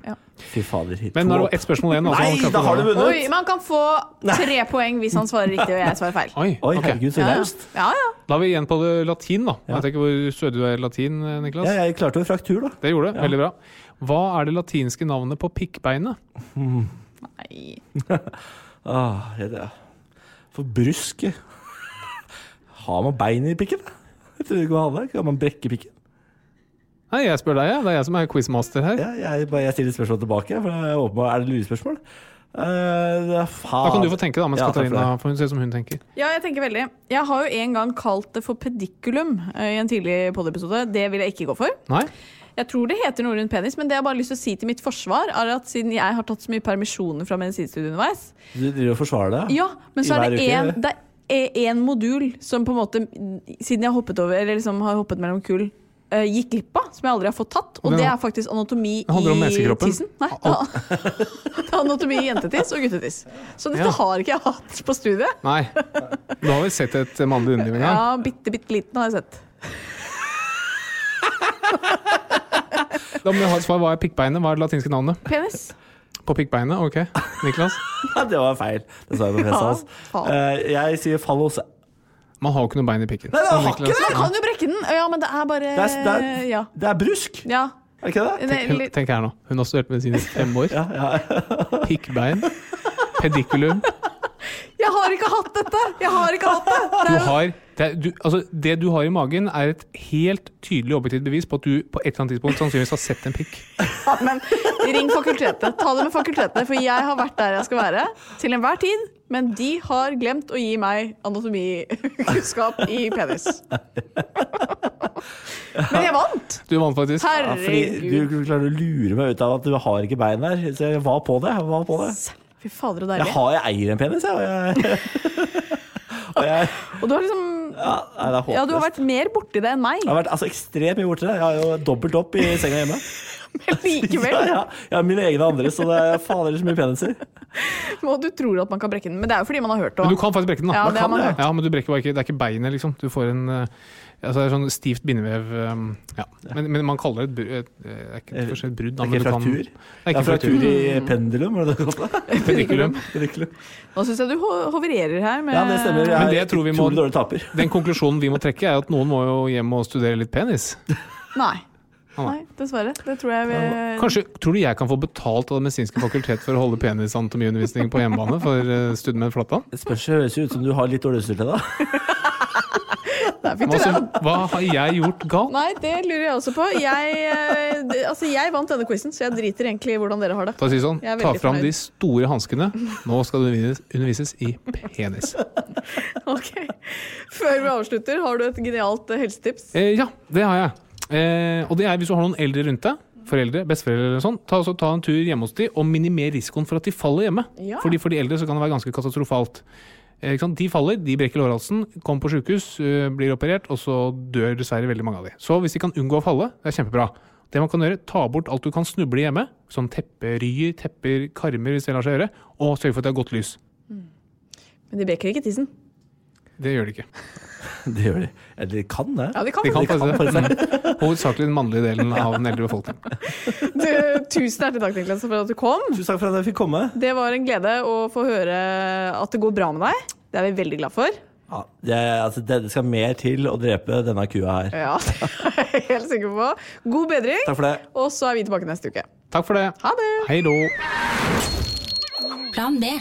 D: Fy fader.
B: Men nå er det ett spørsmål igjen. altså,
D: Nei, da har du vunnet!
A: Oi, man kan få tre poeng hvis han svarer riktig og jeg svarer feil.
B: Oi,
D: Oi,
B: okay.
D: herregud, så
A: Ja, ja.
D: raust.
A: Ja, ja.
B: Da er vi igjen på det latin, da.
D: Ja.
B: Jeg tenker hvor stødig du er i latin, Niklas.
D: Ja, jeg klarte jo fraktur, da.
B: Det gjorde du. Veldig bra. Hva er det latinske navnet på pikkbeinet?
A: Nei.
D: Ah, det er For brusk Har man bein i pikken? Jeg tror ikke man har det. Kan man brekke pikken?
B: Nei, jeg spør deg, ja. Det er jeg som er quizmaster her.
D: Ja, jeg, jeg stiller spørsmål tilbake, for det er åpenbart er det lurespørsmål. Uh,
B: Da kan du få tenke, da, mens
D: Ja,
B: Katarina får hun se som hun tenker.
A: Ja, jeg tenker veldig. Jeg har jo en gang kalt det for pedikulum eh, i en tidlig podiepisode. Det vil jeg ikke gå for.
B: Nei?
A: Jeg tror det heter noe rundt penis, men det jeg bare har lyst til å si til mitt forsvar, er at siden jeg har tatt så mye permisjoner fra medisinstudiet underveis
D: Du driver og forsvarer det?
A: Ja, men så er det
D: én
A: en, det er en modul som på en måte, siden jeg har hoppet over, eller liksom har hoppet mellom kull, eh, gikk glipp av, som jeg aldri har fått tatt. Og det er faktisk anatomi i tissen. Nei, det er anatomi i jentetiss og guttetiss. Så dette
B: Ja.
A: har ikke jeg hatt på studiet.
B: Nei. Du har vel sett et mannlig underliv en gang?
A: Ja, bitte, bitte liten har jeg sett.
B: Da må du ha et svar. Hva er pikkbeinet? Hva er det latinske navnet
A: Penis.
B: på pikkbeinet? Ok, Niklas?
D: det var feil. Det sa jeg på fjeset hans. Eh, jeg sier fallose.
B: Man har jo ikke noe bein i pikken.
D: Nei, det har
B: Niklas-
D: ikke
A: Man kan jo brekke den. Ja, men det er bare
D: Det er, det er,
A: Ja.
D: det er brusk,
A: ja.
D: er det ikke det?
A: Det er
B: Hun, tenk her nå. Hun har studert medisin i fem år.
D: Ja, ja.
B: Pikkbein. Pedikulum.
A: Jeg har ikke hatt dette! Jeg har ikke hatt det! det
B: Du har, det, er, du, altså, det du har i magen, er et helt tydelig objektivt bevis på at du på et eller annet tidspunkt sannsynligvis har sett en pikk.
A: men ring fakultetet. Ta det med fakultetet, for jeg har vært der jeg skal være til enhver tid. Men de har glemt å gi meg anatomikunnskap i penis. Men jeg vant!
B: Du vant faktisk.
D: Ja, du klarer å lure meg ut av at du har ikke bein der. Så jeg var på det. Jeg var på det.
A: Fy fader, så
D: Jeg, har, jeg eier en penis, jeg. Og jeg, og
A: du har liksom
D: ja, nei.
A: Ja, du har vært mer borti det enn meg.
D: Jeg har vært altså, ekstremt mye borti det. Jeg har jo dobbelt opp i senga hjemme.
A: Men likevel.
D: Ja, ja. Jeg har mine egne andre, så det er fader så mye peniser.
A: Og du tror at man kan brekke den. Men det er jo fordi man har hørt det.
B: Men du kan faktisk brekke den, da.
A: Ja,
D: Man
A: det
D: kan
A: man
D: det.
B: Ja, men du brekker bare ikke Det er ikke beinet, liksom. Du får en eh, altså det er sånn stivt bindevev um, Ja. Men, men man kaller det et, bru- et, eh, det er ikke for seg brudd.
D: Det er ikke fraktur.
B: Det er ikke
D: fraktur i pendulum, var det det du kalte det?
B: Pedikulum.
A: Nå syns jeg du hovererer her med
D: Ja, det stemmer. Jeg
B: Men det tror vi må-
D: taper.
B: Den konklusjonen vi må trekke, er at noen må jo hjem og studere litt penis.
A: Nei. Nei, dessverre. Det tror jeg vi
B: Kanskje, Tror du jeg kan få betalt av Det medisinske fakultet for å holde penisanatomiundervisning på hjemmebane for studien Studiemenn Flatland?
D: Det spørs det høres ut som du har litt dårlig utstyr til det.
A: Fy
B: Hva, har jeg gjort galt?
A: Nei, det lurer jeg også på. Jeg, eh, altså, jeg vant denne quizen, så jeg driter egentlig i hvordan dere har det.
B: Ta, si sånn, ta fram
A: fornøyd.
B: de store hanskene. Nå skal det undervises, undervises i penis.
A: Ok. Før vi avslutter, har du et genialt eh, helsetips?
B: Eh, ja, det har jeg. Eh, og det er hvis du har noen eldre rundt deg, foreldre, besteforeldre eller sånn, ta, ta en tur hjemme hos de og minimer risikoen for at de faller hjemme.
A: Ja.
B: Fordi for de eldre så kan det være ganske katastrofalt. Eh? De faller, de brekker lårhalsen, kommer på sykehus, uh, blir operert, og så dør dessverre veldig mange av de. Så hvis de kan unngå å falle, det er kjempebra. Det man kan gjøre, Ta bort alt du kan snuble hjemme, sånn tepperyer, tepper, karmer hvis det lar seg gjøre, og sørg for at det er godt lys.
A: Men de brekker ikke tissen.
B: Det gjør de ikke.
D: Det gjør de. Eller de kan det.
A: Ja, de kan.
B: De kan
D: De kan
B: faktisk det. Hovedsakelig den mannlige delen av den eldre befolkningen.
A: Du, tusen hjertelig takk Niklas, for at du kom.
D: Tusen takk for at jeg fikk komme.
A: Det var en glede å få høre at det går bra med deg. Det er vi veldig glad for.
D: Ja, det, altså, det skal mer til å drepe denne kua her.
A: Ja, det er jeg helt sikker på. God bedring,
D: Takk for det.
A: og så er vi tilbake neste uke.
B: Takk for det.
A: Ha det!
B: Hei då.
E: Plan B.